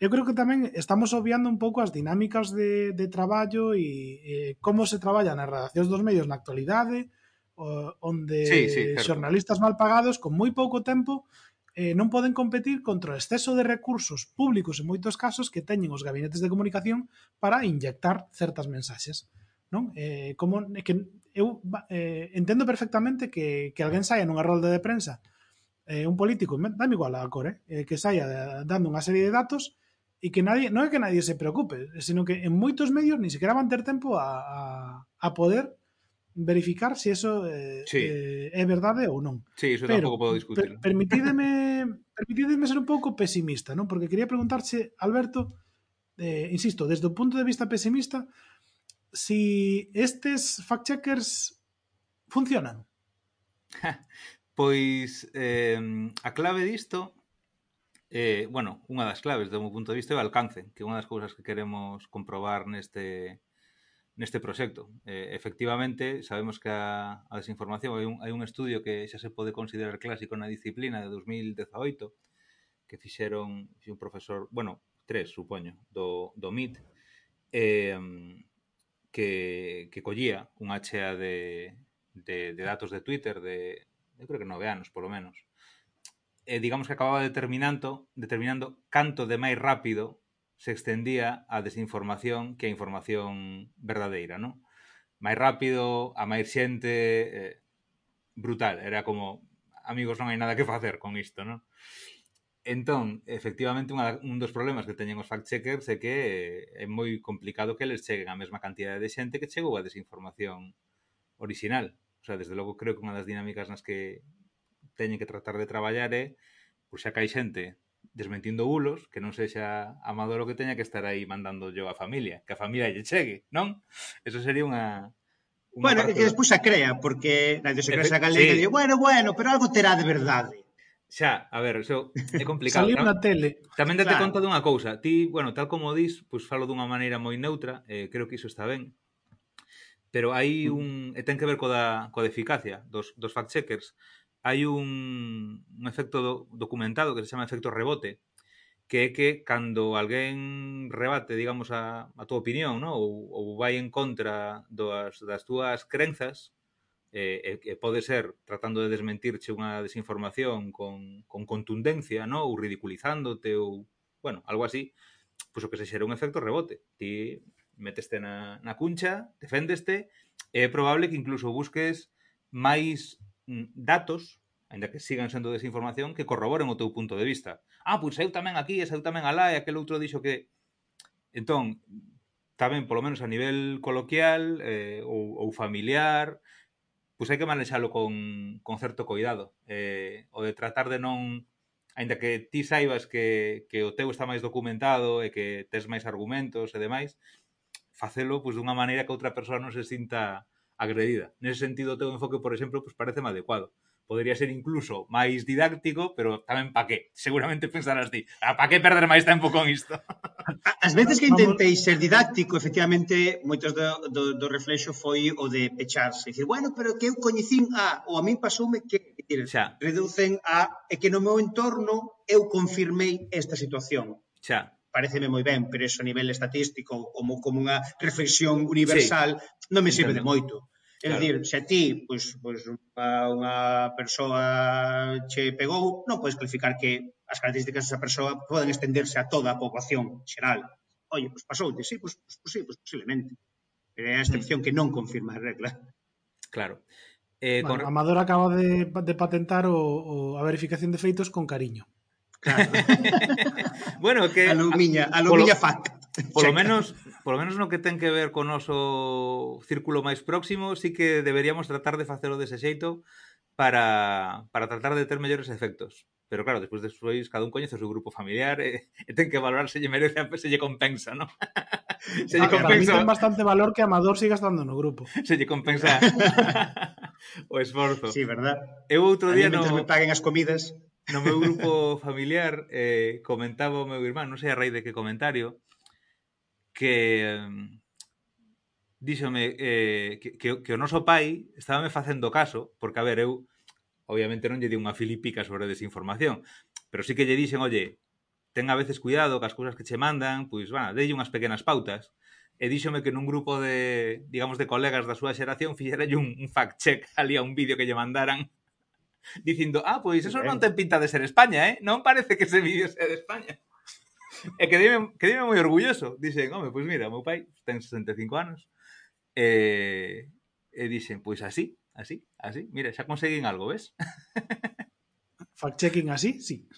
eu creo que tamén estamos obviando un pouco as dinámicas de, de traballo e eh, como se traballa nas redaccións dos medios na actualidade, o, onde
sí, sí, certo.
xornalistas mal pagados con moi pouco tempo eh, non poden competir contra o exceso de recursos públicos en moitos casos que teñen os gabinetes de comunicación para inyectar certas mensaxes non? Eh, como que eu eh, entendo perfectamente que, que alguén saia nunha rolda de prensa eh, un político, dame igual a cor, eh, eh que saia dando unha serie de datos e que nadie, non é que nadie se preocupe, senón que en moitos medios ni sequera van ter tempo a, a, a poder verificar se si eso eh,
sí.
eh, é verdade ou non.
Sí, eso
Pero,
tampouco podo discutir.
Per, permitideme, permitideme ser un pouco pesimista, non? Porque quería preguntarche, Alberto, eh, insisto, desde o punto de vista pesimista, si estes fact-checkers funcionan?
pois eh, a clave disto eh, bueno, unha das claves do meu punto de vista é o alcance, que é unha das cousas que queremos comprobar neste neste proxecto. Eh, efectivamente, sabemos que a, a desinformación hai un, hai un estudio que xa se pode considerar clásico na disciplina de 2018 que fixeron un profesor, bueno, tres, supoño, do, do MIT, eh, que, que collía unha chea de, de, de datos de Twitter de, eu creo que nove anos, polo menos. E digamos que acababa determinando, determinando canto de máis rápido se extendía a desinformación que a información verdadeira, non? Máis rápido, a máis xente... Eh, brutal, era como amigos non hai nada que facer con isto, non? Entón, efectivamente, unha, un dos problemas que teñen os fact-checkers é que eh, é moi complicado que les cheguen a mesma cantidade de xente que chegou a desinformación original. O sea, desde logo, creo que unha das dinámicas nas que teñen que tratar de traballar é, por xa que hai xente desmentindo bulos, que non sexa Amador o que teña que estar aí mandando yo a familia, que a familia lle chegue, non? Eso sería unha,
Bueno, parte... que despois a crea, porque na idiosincrasia galega sí. digo, bueno, bueno, pero algo terá de verdade.
Xa, a ver, xo, é complicado.
Saliu na tele.
Tamén date claro. conta dunha cousa. Ti, bueno, tal como dis, pois falo dunha maneira moi neutra, eh, creo que iso está ben. Pero hai mm. un... E ten que ver co da, co da eficacia dos, dos fact-checkers. Hai un, un efecto do, documentado que se chama efecto rebote, que é que cando alguén rebate, digamos, a, a túa opinión, no? ou, ou vai en contra das, das túas crenzas, eh, e, e pode ser tratando de desmentirche unha desinformación con, con contundencia, no? ou ridiculizándote, ou, bueno, algo así, pois o que se xera un efecto rebote. Ti meteste na, na cuncha, deféndeste, é probable que incluso busques máis mm, datos ainda que sigan sendo desinformación, que corroboren o teu punto de vista. Ah, pois eu tamén aquí, e eu tamén alá, e aquel outro dixo que... Entón, tamén, polo menos a nivel coloquial eh, ou, ou familiar, pois hai que manexalo con, con certo cuidado. Eh, o de tratar de non aínda que ti saibas que, que o teu está máis documentado e que tes máis argumentos e demais, facelo pois, dunha maneira que outra persoa non se sinta agredida. Nese sentido, o teu enfoque, por exemplo, pois, parece adecuado podría ser incluso máis didáctico, pero tamén pa qué? Seguramente pensarás ti, ah, pa que perder máis tempo con isto?
As veces que intentei ser didáctico, efectivamente, moitos do, do, do reflexo foi o de pecharse. Dicir, bueno, pero que eu coñecín a, ou a min pasoume que, que xa. reducen a, e que no meu entorno eu confirmei esta situación.
Xa
pareceme moi ben, pero eso a nivel estatístico como como unha reflexión universal sí, non me sirve entendo. de moito. É claro. dicir, se a ti pois, pois unha, unha persoa che pegou, non podes calificar que as características desa persoa poden estenderse a toda a poboación xeral. Oye, pois pasoulte, sí, pois, pois, pois, sí, pois posiblemente. Pero é a excepción mm. que non confirma a regla.
Claro.
Eh, bueno, con... Amador acaba de, de patentar o, o, a verificación de feitos con cariño.
Claro.
bueno, que...
Alumiña, alumiña polo, fact.
Polo menos Por lo menos no que ten que ver con noso círculo máis próximo, sí que deberíamos tratar de facelo dese xeito para, para tratar de ter mellores efectos. Pero claro, despois despois cada un coñece o seu grupo familiar e, e ten que valorar se lle merece, se lle compensa, ¿no?
se lle ah, compensa. Para mí ten bastante valor que Amador siga estando no grupo.
Se lle compensa o esforzo.
Sí, verdad.
Eu outro día
no... me paguen as comidas.
No meu grupo familiar eh, comentaba o meu irmán, non sei a raíz de que comentario, que díxome eh, que, que, que o noso pai estaba me facendo caso, porque, a ver, eu obviamente non lle di unha filipica sobre desinformación, pero sí que lle dixen, oye, ten a veces cuidado que as cousas que che mandan, pois, van, dei unhas pequenas pautas, e díxome que nun grupo de, digamos, de colegas da súa xeración fixera un, un fact-check ali a un vídeo que lle mandaran dicindo, ah, pois eso non eh. ten pinta de ser España, eh? Non parece que ese vídeo sea de España. e que dime, que dime moi orgulloso. Dixen, home, pois mira, meu pai ten 65 anos. Eh, eh, e, e dixen, pois así, así, así. Mira, xa conseguín algo, ves?
Fact-checking así, sí.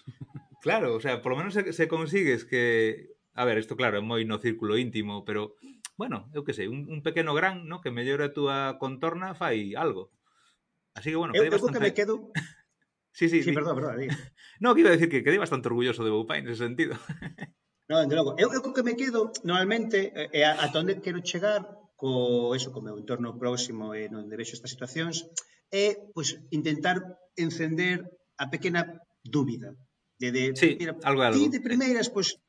Claro, o sea, por lo menos se, se consigues que... A ver, isto claro, é moi no círculo íntimo, pero, bueno, eu que sei, un, un pequeno gran, no que mellora a túa contorna, fai algo. Así que, bueno,
eu, eu que me quedo
Sí, sí,
sí, sí. perdón, perdón. Diga.
no, que iba a decir que quedei bastante orgulloso de Boupá ese sentido.
non, de logo. Eu, eu que me quedo, normalmente, é a, a onde quero chegar co, eso, co meu entorno próximo eh, e onde vexo estas situacións, é pois, intentar encender a pequena dúbida. De, de,
sí, mira, algo, algo.
Ti de primeiras, pois,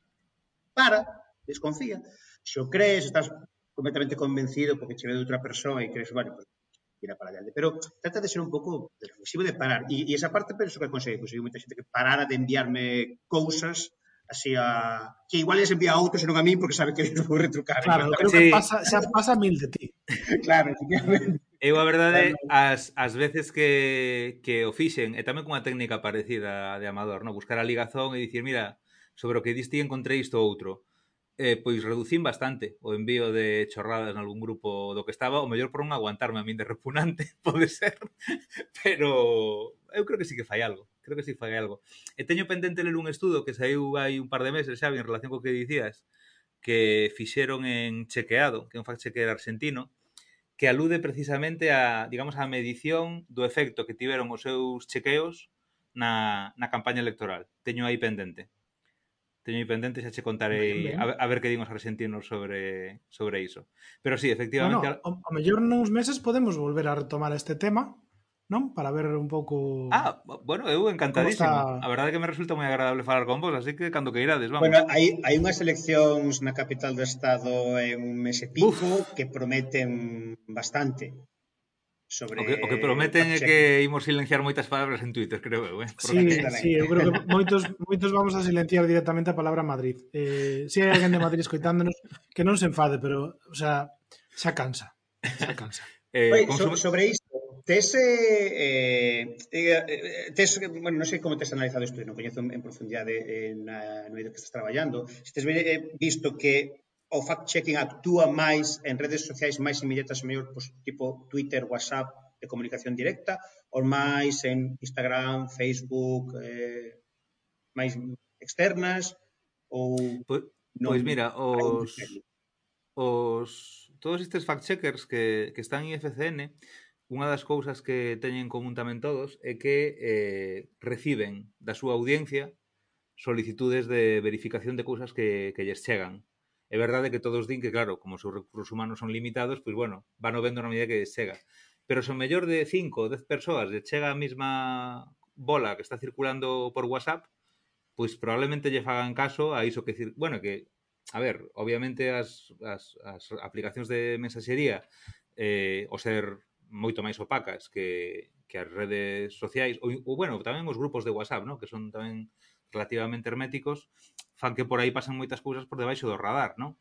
para, desconfía, se o crees, estás completamente convencido porque che ve de outra persoa e crees, bueno, pues, tira para adelante. Pero trata de ser un pouco reflexivo de parar. E, e esa parte penso que conseguí. Conseguí moita xente que parara de enviarme cousas así a... que igual les envía a outros e non a mí porque sabe que les vou retrucar.
Claro, creo sí. que pasa, xa pasa mil de ti.
claro, efectivamente.
Eu a verdade, as, as veces que, que o fixen, e tamén cunha técnica parecida de Amador, no? buscar a ligazón e dicir, mira, sobre o que diste encontrei isto outro eh, pois reducín bastante o envío de chorradas en algún grupo do que estaba, o mellor por non aguantarme a min de repugnante, pode ser, pero eu creo que sí que fai algo, creo que sí fai algo. E teño pendente ler un estudo que saiu hai un par de meses, xa, en relación co que dicías, que fixeron en Chequeado, que é un fact checker argentino, que alude precisamente a, digamos, a medición do efecto que tiveron os seus chequeos na, na campaña electoral. Teño aí pendente teño pendente xa che contarei
ben, ben.
a, a ver que din os argentinos sobre sobre iso. Pero sí, efectivamente...
bueno, o, o mellor nuns meses podemos volver a retomar este tema, non? Para ver un pouco...
Ah, bueno, eu encantadísimo.
Está...
A verdade é que me resulta moi agradable falar con vos, así que cando que irades, vamos.
Bueno, hai, hai unhas eleccións na capital do Estado en un mes e pico Uf. que prometen bastante sobre...
O que, o que prometen é que imos silenciar moitas palabras en Twitter, creo eu, eh?
Sí, sí, eu creo que moitos, moitos vamos a silenciar directamente a palabra Madrid. Eh, se si hai alguén de Madrid escoitándonos, que non se enfade, pero, o sea, xa cansa. Xa cansa.
eh,
Oye,
consum...
so, sobre isto, tes, eh eh, eh, eh, tes, bueno, non sei como tes analizado isto, non coñezo en profundidade eh, na, no ido que estás traballando, se tes eh, visto que o fact-checking actúa máis en redes sociais máis inmediatas, mellor, pues, tipo Twitter, WhatsApp, de comunicación directa, ou máis en Instagram, Facebook, eh, máis externas, ou...
Pois,
non,
pois mira, os, os todos estes fact-checkers que, que están en IFCN, unha das cousas que teñen en común tamén todos é que eh, reciben da súa audiencia solicitudes de verificación de cousas que, que lles chegan. É verdade que todos din que, claro, como os seus recursos humanos son limitados, pois bueno, van o vendo na medida que chega. Pero se o mellor de 5 ou 10 persoas lle chega a mesma bola que está circulando por WhatsApp, pois probablemente lle fagan caso a iso que bueno, que a ver, obviamente as, as, as aplicacións de mensaxería eh, o ser moito máis opacas que, que as redes sociais ou, ou bueno, tamén os grupos de WhatsApp, ¿no? que son tamén relativamente herméticos, fan que por aí pasan moitas cousas por debaixo do radar, non?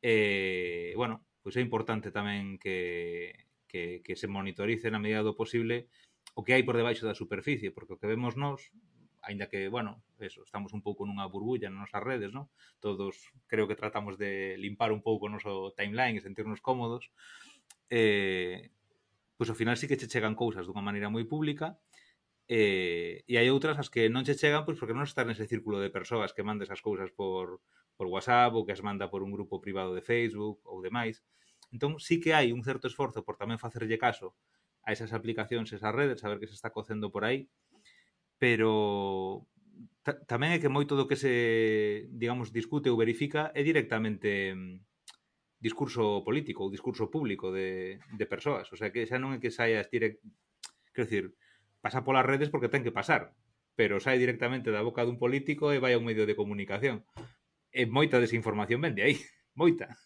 E, bueno, pois é importante tamén que, que, que se monitorice na medida do posible o que hai por debaixo da superficie, porque o que vemos nós, aínda que, bueno, eso, estamos un pouco nunha burbulla nas nosas redes, non? Todos creo que tratamos de limpar un pouco o noso timeline e sentirnos cómodos, eh, pois ao final sí que che chegan cousas dunha maneira moi pública eh, e hai outras as que non che chegan pois porque non están nese círculo de persoas que manda esas cousas por, por WhatsApp ou que as manda por un grupo privado de Facebook ou demais. Entón, sí que hai un certo esforzo por tamén facerlle caso a esas aplicacións, esas redes, saber que se está cocendo por aí, pero tamén é que moito do que se, digamos, discute ou verifica é directamente mm, discurso político ou discurso público de, de persoas. O sea, que xa non é que saia direct... Quero dicir, pasa polas redes porque ten que pasar, pero sai directamente da boca dun político e vai a un medio de comunicación. E moita desinformación vende aí, moita.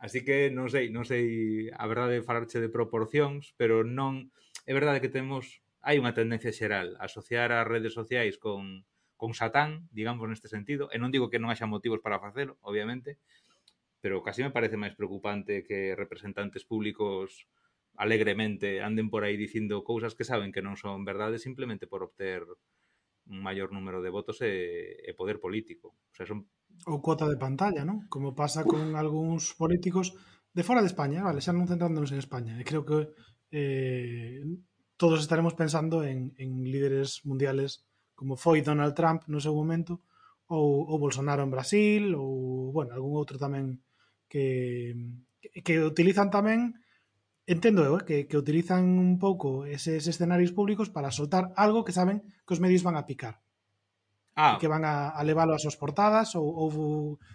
Así que non sei, non sei a verdade falarche de proporcións, pero non é verdade que temos hai unha tendencia xeral a asociar as redes sociais con con Satán, digamos neste sentido, e non digo que non haxa motivos para facelo, obviamente, pero casi me parece máis preocupante que representantes públicos alegremente anden por aí dicindo cousas que saben que non son verdade simplemente por obter un maior número de votos e, e poder político. O sea, son...
Ou cuota de pantalla, non? Como pasa con algúns políticos de fora de España, eh, vale, xa non centrándonos en España. E creo que eh, todos estaremos pensando en, en líderes mundiales como foi Donald Trump no seu momento, ou, ou Bolsonaro en Brasil, ou, bueno, algún outro tamén que, que utilizan tamén entendo eu, eh, que, que utilizan un pouco eses escenarios públicos para soltar algo que saben que os medios van a picar.
Ah.
Que van a, a leválo ás súas portadas ou, ou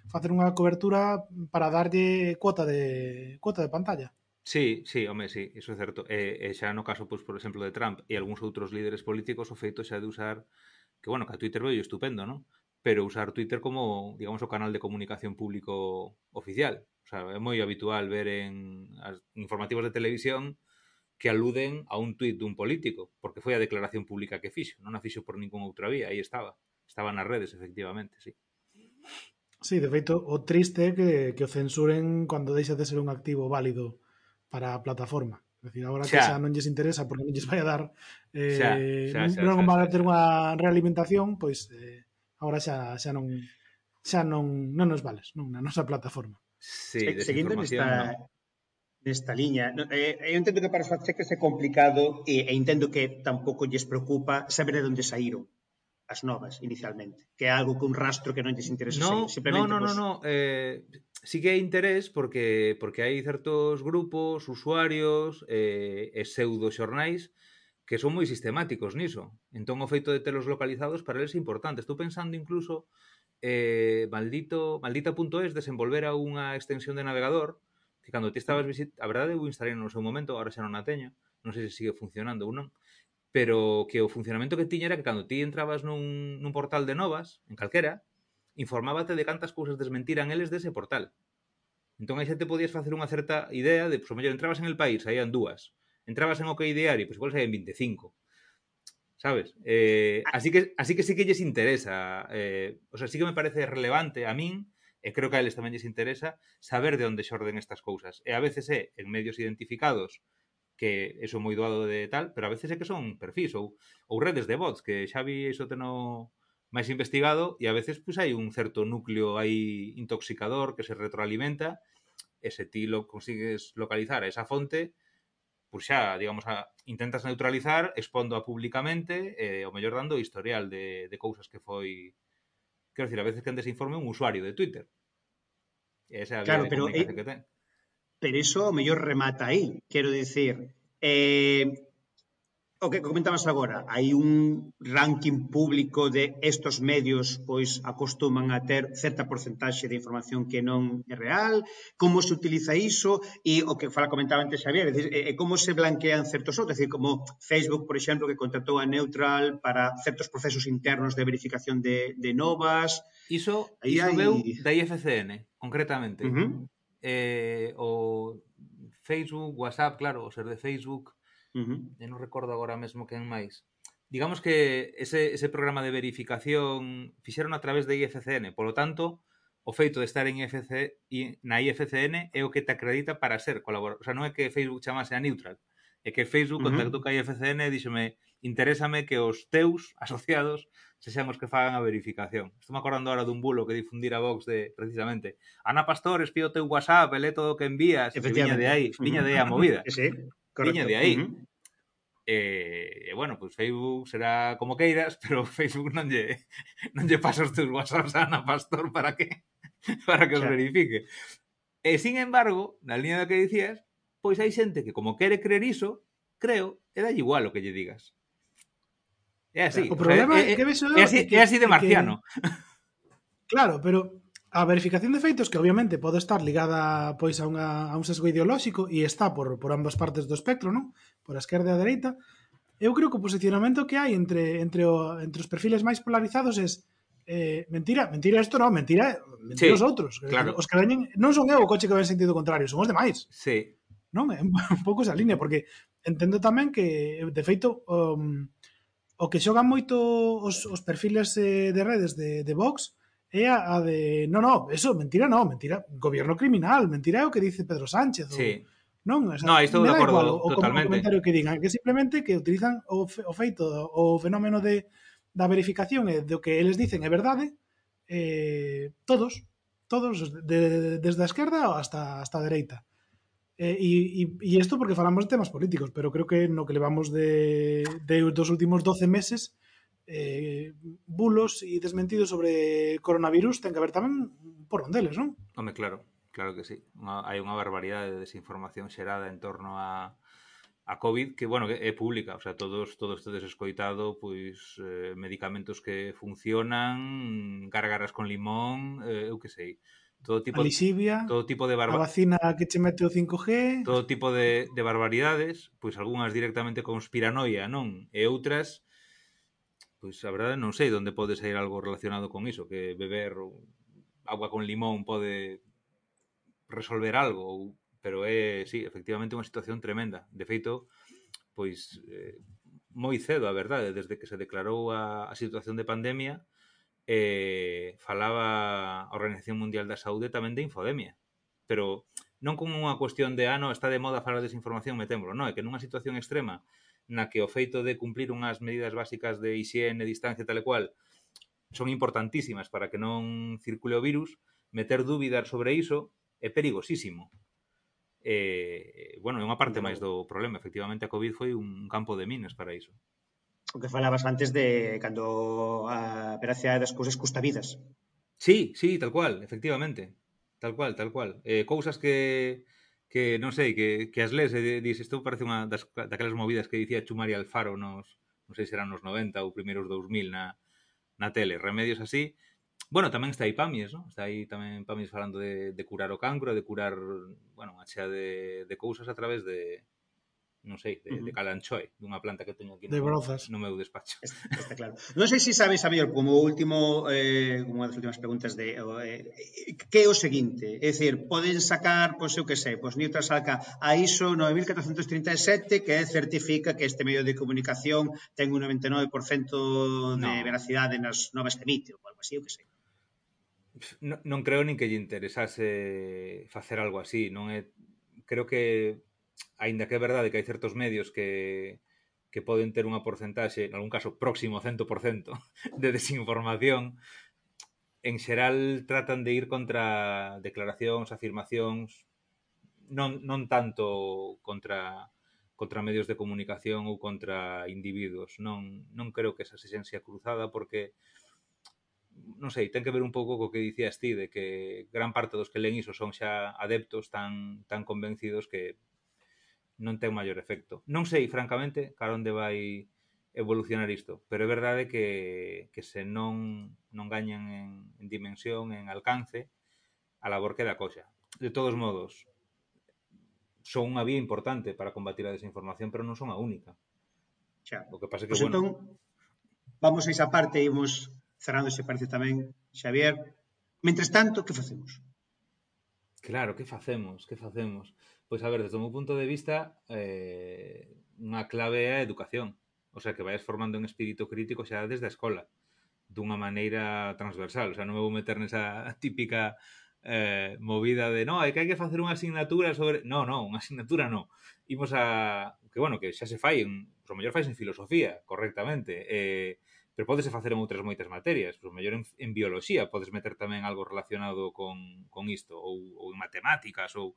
facer unha cobertura para darlle cuota de cuota de pantalla.
Sí, sí, home, sí, iso é certo. E, e xa no caso, pois, por exemplo, de Trump e algúns outros líderes políticos o feito xa de usar que, bueno, que a Twitter veo estupendo, non? pero usar Twitter como, digamos, o canal de comunicación público oficial. O sea, é moi habitual ver en informativos de televisión que aluden a un tuit dun político, porque foi a declaración pública que fixo, non a fixo por ningún outra vía, aí estaba. Estaba nas redes, efectivamente, sí.
Sí, de feito, o triste é que, que o censuren cando deixa de ser un activo válido para a plataforma. É dicir, agora que
xa
non lles interesa porque non lles vai a dar eh,
xa, xa, xa,
non van a ter unha realimentación, pois eh, agora xa, xa non xa non, non nos vales, non, na nosa plataforma.
Sí,
seguindo nesta,
no.
nesta liña, no, eh, eh, eu entendo que para os fact-checkers é complicado e, e entendo que tampouco lles preocupa saber de onde saíron as novas inicialmente, que é algo que un rastro que non lles interesa
no,
sair. Simplemente
no, no, vos...
no,
no, eh, sí que hai interés porque porque hai certos grupos, usuarios eh, e pseudo xornais que son moi sistemáticos niso. Entón o feito de telos localizados para eles é importante. Estou pensando incluso eh, maldito, maldita.es desenvolvera unha extensión de navegador que cando ti estabas visit... A verdade, eu instalei no seu momento, agora xa non a teño, non sei se sigue funcionando ou non, pero que o funcionamento que tiña era que cando ti entrabas nun, nun portal de novas, en calquera, informábate de cantas cousas desmentiran eles dese portal. Entón aí xa te podías facer unha certa idea de, pois, pues, o mellor entrabas en el país, aí dúas. Entrabas en OK Diario, pois igual saían 25 sabes? Eh, así que así que sí que lles interesa, eh, o sea, sí que me parece relevante a min e creo que a eles tamén lles interesa saber de onde xorden estas cousas. E a veces é en medios identificados que eso moi doado de tal, pero a veces é que son perfis ou, ou redes de bots, que xa vi iso teno máis investigado e a veces pois hai un certo núcleo aí intoxicador que se retroalimenta e se ti lo consigues localizar a esa fonte, pois xa, digamos, a, intentas neutralizar expondo a públicamente e eh, o mellor dando historial de, de cousas que foi quero dicir, a veces que antes informe un usuario de Twitter.
Esa é a claro, pero, eh, que ten. Pero eso o mellor remata aí, quero dicir, eh, O que comentabas agora, hai un ranking público de estos medios pois acostuman a ter certa porcentaxe de información que non é real, como se utiliza iso e o que fala comentaba antes Xavier, é, dicir, é, como se blanquean certos outros, é dicir, como Facebook, por exemplo, que contratou a Neutral para certos procesos internos de verificación de, de novas.
Iso, Aí iso hai... veu da IFCN, concretamente. Uh -huh. eh, o Facebook, WhatsApp, claro, o ser de Facebook, -huh. Eu non recordo agora mesmo quen máis. Digamos que ese, ese programa de verificación fixeron a través de IFCN, polo tanto, o feito de estar en IFC, na IFCN é o que te acredita para ser colaborador. O sea, non é que Facebook chamase a Neutral, é que Facebook uh -huh. contactou ca IFCN e díxome interésame que os teus asociados se sean os que fagan a verificación. Estou me acordando ahora dun bulo que difundira Vox de, precisamente, Ana Pastor, espío teu WhatsApp, e todo o que envías, e viña de aí, viña de aí a movida.
Sí. Correcto.
Viña de aí. Uh -huh. E, eh, bueno, pois pues Facebook será como queiras, pero Facebook non lle, non lle pasa os teus whatsapps a Ana Pastor para que para que os claro. verifique. E sin embargo, na liña da que dicías, pois hai xente que como quere creer iso, creo, e dalle igual o que lle digas. É así.
O, o problema sea, é, é, que ves
é, así, que, é así de marciano. Que...
Claro, pero A verificación de feitos que obviamente pode estar ligada pois a, unha, a un sesgo ideolóxico e está por, por ambas partes do espectro, non? Por a esquerda e a dereita. Eu creo que o posicionamento que hai entre, entre, o, entre os perfiles máis polarizados é eh, mentira, mentira isto non, mentira, mentira sí, os outros.
Claro.
Os que veñen, non son eu o coche que ven sentido contrario, son os demais.
Sí.
Non, é un pouco esa línea, porque entendo tamén que, de feito, um, o que xogan moito os, os perfiles eh, de redes de, de Vox é a, a de, non, non, eso, mentira non, mentira, gobierno criminal, mentira é o que dice Pedro Sánchez.
Sí.
Non, o
sea, no, estou de acordo igual, o, totalmente.
O comentario que digan, que simplemente que utilizan o, fe, o feito, o fenómeno de, da verificación e do que eles dicen é verdade, eh, todos, todos, de, de, desde a esquerda hasta, hasta a dereita. Eh, e, e, e isto porque falamos de temas políticos, pero creo que no que levamos de, de dos últimos 12 meses eh, bulos e desmentidos sobre coronavirus ten que haber tamén por onde eles, non?
Home, claro, claro que sí. Unha, hai unha barbaridade de desinformación xerada en torno a a COVID que, bueno, que é pública, o sea, todos todos tedes escoitado pois eh, medicamentos que funcionan, gargaras con limón, eh, eu que sei todo tipo
a lisibia,
todo tipo de barba...
a vacina que che mete o 5G,
todo tipo de, de barbaridades, pois algunhas directamente conspiranoia, non? E outras Pois a verdade non sei onde pode sair algo relacionado con iso, que beber agua con limón pode resolver algo, ou, pero é, sí, efectivamente unha situación tremenda. De feito, pois eh, moi cedo, a verdade, desde que se declarou a, a situación de pandemia, eh, falaba a Organización Mundial da Saúde tamén de infodemia. Pero non como unha cuestión de, ah, no, está de moda falar de desinformación, metémolo. Non, é que nunha situación extrema na que o feito de cumplir unhas medidas básicas de hixiene, distancia tal e cual son importantísimas para que non circule o virus, meter dúbidas sobre iso é perigosísimo. Eh, bueno, é unha parte máis do problema, efectivamente a Covid foi un campo de minas para iso.
O que falabas antes de cando a veracidade das cousas custa vidas.
Sí, sí, tal cual, efectivamente. Tal cual, tal cual. Eh, cousas que que non sei, que, que as lees e dis, isto parece unha das, daquelas movidas que dicía Chumari Alfaro nos, non sei se eran nos 90 ou primeiros 2000 na, na tele, remedios así. Bueno, tamén está aí Pamies, ¿no? Está aí tamén Pamies falando de, de curar o cancro, de curar, bueno, unha chea de, de cousas a través de, non sei, de, uh -huh. de calanchoi, dunha planta que teño aquí
de no, brozas.
no meu despacho.
Está, está claro. non sei se si sabes, Xavier, como último, eh, como unha das últimas preguntas, de eh, que é o seguinte? É dicir, poden sacar, pois eu que sei, pois Newton saca a ISO 9437 que certifica que este medio de comunicación ten un 99% de no. veracidade nas novas que emite, ou algo así, eu que sei
non, non creo nin que lle interesase facer algo así, non é creo que aínda que é verdade que hai certos medios que que poden ter unha porcentaxe, en algún caso próximo ao 100% de desinformación, en xeral tratan de ir contra declaracións, afirmacións, non, non tanto contra contra medios de comunicación ou contra individuos. Non, non creo que esa sexencia cruzada porque non sei, ten que ver un pouco co que dicías ti de que gran parte dos que len iso son xa adeptos tan tan convencidos que non ten maior efecto. Non sei, francamente, cara onde vai evolucionar isto, pero é verdade que, que se non, non gañan en, en dimensión, en alcance, a labor queda coxa. De todos modos, son unha vía importante para combatir a desinformación, pero non son a única.
Xa.
O que pasa que,
pues
bueno...
Entón, vamos a esa parte e imos cerrando, se parece tamén, Xavier. Mentres tanto, que facemos?
Claro, que facemos? Que facemos? Pois a ver, desde o meu punto de vista, eh, unha clave é a educación. O sea, que vayas formando un espírito crítico xa desde a escola, dunha maneira transversal. O sea, non me vou meter nesa típica eh, movida de no, hai que hai que facer unha asignatura sobre... No, no, unha asignatura no. Imos a... Que, bueno, que xa se fai, en, pues, o mellor fai en filosofía, correctamente. Eh, pero podese facer en outras moitas materias, Por mellor en, en bioloxía podes meter tamén algo relacionado con, con isto, ou, ou en matemáticas, ou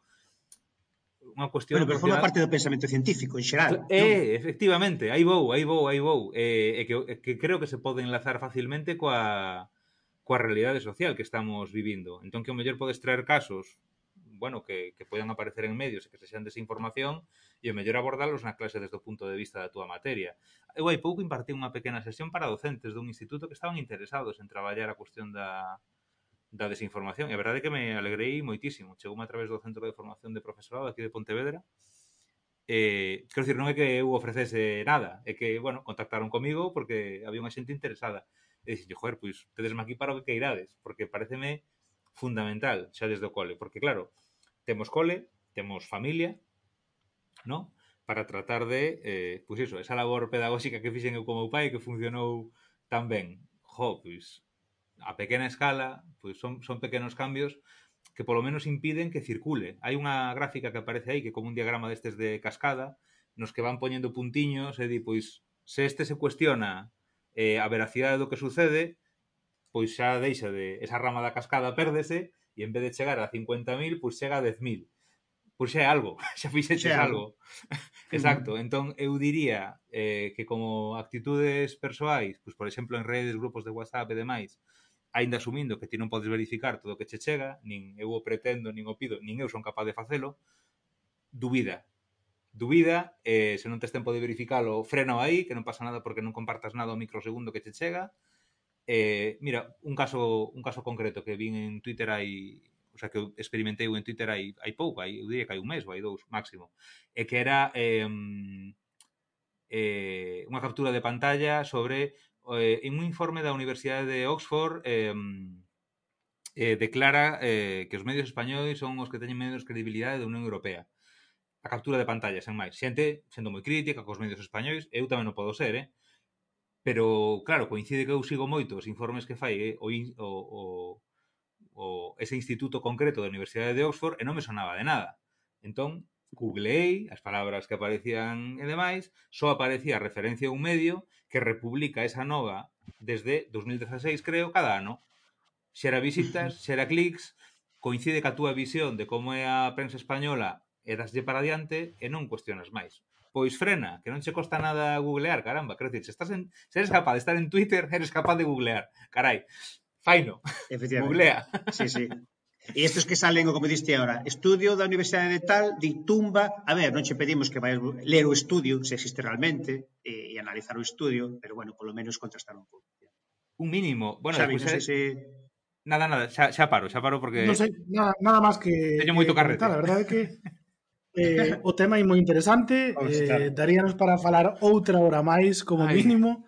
unha cuestión...
Bueno, pero forma parte do pensamento científico en xeral.
Eh, non? efectivamente, aí vou, aí vou, aí vou. E eh, eh, que, eh, que creo que se pode enlazar facilmente coa, coa realidade social que estamos vivindo. Entón, que o mellor podes traer casos bueno, que, que poidan aparecer en medios e que se xan desinformación e o mellor abordalos na clase desde o punto de vista da túa materia. Eu hai pouco impartí unha pequena sesión para docentes dun instituto que estaban interesados en traballar a cuestión da, da desinformación. E a verdade é que me alegrei moitísimo. Chegoume a través do Centro de Formación de Profesorado aquí de Pontevedra. Eh, quero dicir, non é que eu ofrecese nada, é que, bueno, contactaron comigo porque había unha xente interesada. E dixen, joder, pois, tedesme aquí para o que queirades, porque pareceme fundamental xa desde o cole, porque claro, temos cole, temos familia, ¿no? Para tratar de, eh, pois iso, esa labor pedagóxica que fixen eu como meu pai que funcionou tan ben. Jo, pois, a pequena escala, pois son, son pequenos cambios que polo menos impiden que circule. Hai unha gráfica que aparece aí, que como un diagrama destes de cascada, nos que van poñendo puntiños e di, pois, se este se cuestiona eh, a veracidade do que sucede, pois xa deixa de... Esa rama da cascada pérdese e en vez de chegar a 50.000, pois chega a 10.000. Pois xa é algo, xa fixeches algo. algo. Exacto, entón eu diría eh, que como actitudes persoais, pois por exemplo en redes, grupos de WhatsApp e demais, aínda asumindo que ti non podes verificar todo o que che chega, nin eu o pretendo, nin o pido, nin eu son capaz de facelo, dubida. Dubida, eh, se non tes tempo de verificalo, frena aí, que non pasa nada porque non compartas nada o microsegundo que che chega. Eh, mira, un caso un caso concreto que vin en Twitter hai o sea, que eu experimentei en Twitter hai, hai pouco, hai, eu diría que hai un mes ou hai dous máximo, e que era eh, eh, unha captura de pantalla sobre eh, en un informe da Universidade de Oxford eh, eh, declara eh, que os medios españois son os que teñen menos credibilidade da Unión Europea. A captura de pantallas, sen máis. Xente sendo moi crítica cos medios españois, eu tamén non podo ser, eh? Pero, claro, coincide que eu sigo moito os informes que fai eh? o, o, o, o ese instituto concreto da Universidade de Oxford e non me sonaba de nada. Entón, googleei as palabras que aparecían e demais, só aparecía a referencia a un medio que republica esa nova desde 2016, creo, cada ano. Xera visitas, xera clics, coincide ca túa visión de como é a prensa española e daslle para diante e non cuestionas máis. Pois frena, que non che costa nada googlear, caramba, quero dicir, se, estás en, se eres capaz de estar en Twitter, eres capaz de googlear, carai, faino, googlea.
Sí, sí. E estes que salen, como diste agora, estudio da Universidade de Tal, de Tumba, a ver, non che pedimos que vayas ler o estudio, se existe realmente, e, e analizar o estudio, pero bueno, polo menos contrastar un pouco.
Un mínimo. Bueno,
Xavi, non sei se...
Nada, nada, xa, xa paro, xa paro porque...
Non sei, nada, nada máis que...
Teño moito carrete.
Comentar, a verdade é que eh, o tema é moi interesante, eh, daríanos para falar outra hora máis, como
Ay.
mínimo,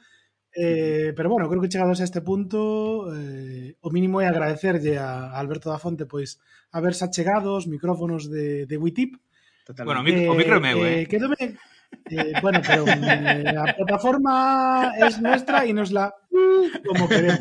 Eh, pero bueno, creo que chegados a este punto, eh, o mínimo é agradecerlle a Alberto da Fonte pois haberse achegado os micrófonos de, de WeTip.
Bueno, eh, o micro é meu, eh?
eh eh, eh, bueno, pero eh, a plataforma es nuestra e nos la uh, como queremos.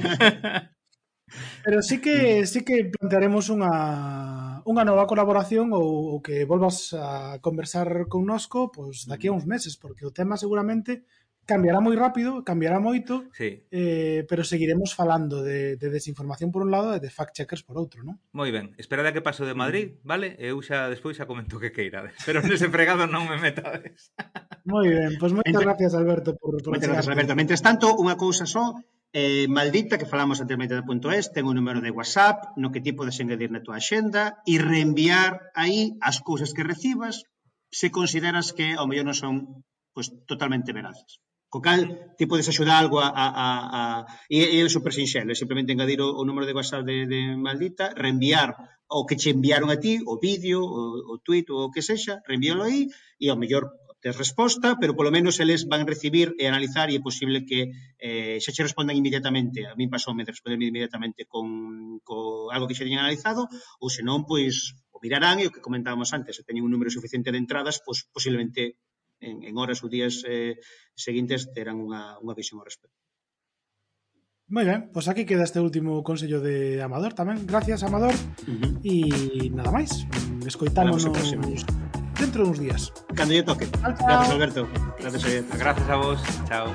Pero sí que sí que plantearemos unha unha nova colaboración ou, ou que volvas a conversar connosco pois daqui a uns meses, porque o tema seguramente cambiará moi rápido, cambiará moito,
sí.
eh, pero seguiremos falando de, de desinformación por un lado e de fact-checkers por outro, non?
Moi ben, esperade a que paso de Madrid, mm. vale? Eu xa despois xa comento que queirades, pero nese fregado non me metades.
moi ben, pois pues moitas
Entre...
gracias Alberto por, por
Moitas
gracias
Alberto. Mentres tanto, unha cousa só, eh, Maldita, que falamos anteriormente da punto .es, ten un número de WhatsApp no que ti podes engadir na tua axenda e reenviar aí as cousas que recibas se consideras que ao mellor non son pues, totalmente veraces. Co cal, ti podes axudar algo a... a, a, a... E, e é super sinxelo, simplemente engadir o, o número de WhatsApp de, de maldita, reenviar o que che enviaron a ti, o vídeo, o, o tweet, o que sexa, reenvíalo aí, e ao mellor tes resposta, pero polo menos eles van recibir e analizar e é posible que eh, xa che respondan inmediatamente. A mí pasoume de responderme inmediatamente con, con algo que xa teñan analizado, ou senón, pois, o mirarán e o que comentábamos antes, se teñen un número suficiente de entradas, pois posiblemente en, en horas ou días eh, seguintes terán unha, unha visión ao respecto.
Moi ben, pois pues aquí queda este último consello de Amador tamén. Gracias, Amador.
Uh -huh.
E nada máis. Escoitámonos dentro de uns días.
Cando lle toque.
Chao, chao.
Gracias, Alberto. Gracias,
Gracias a vos. Chao.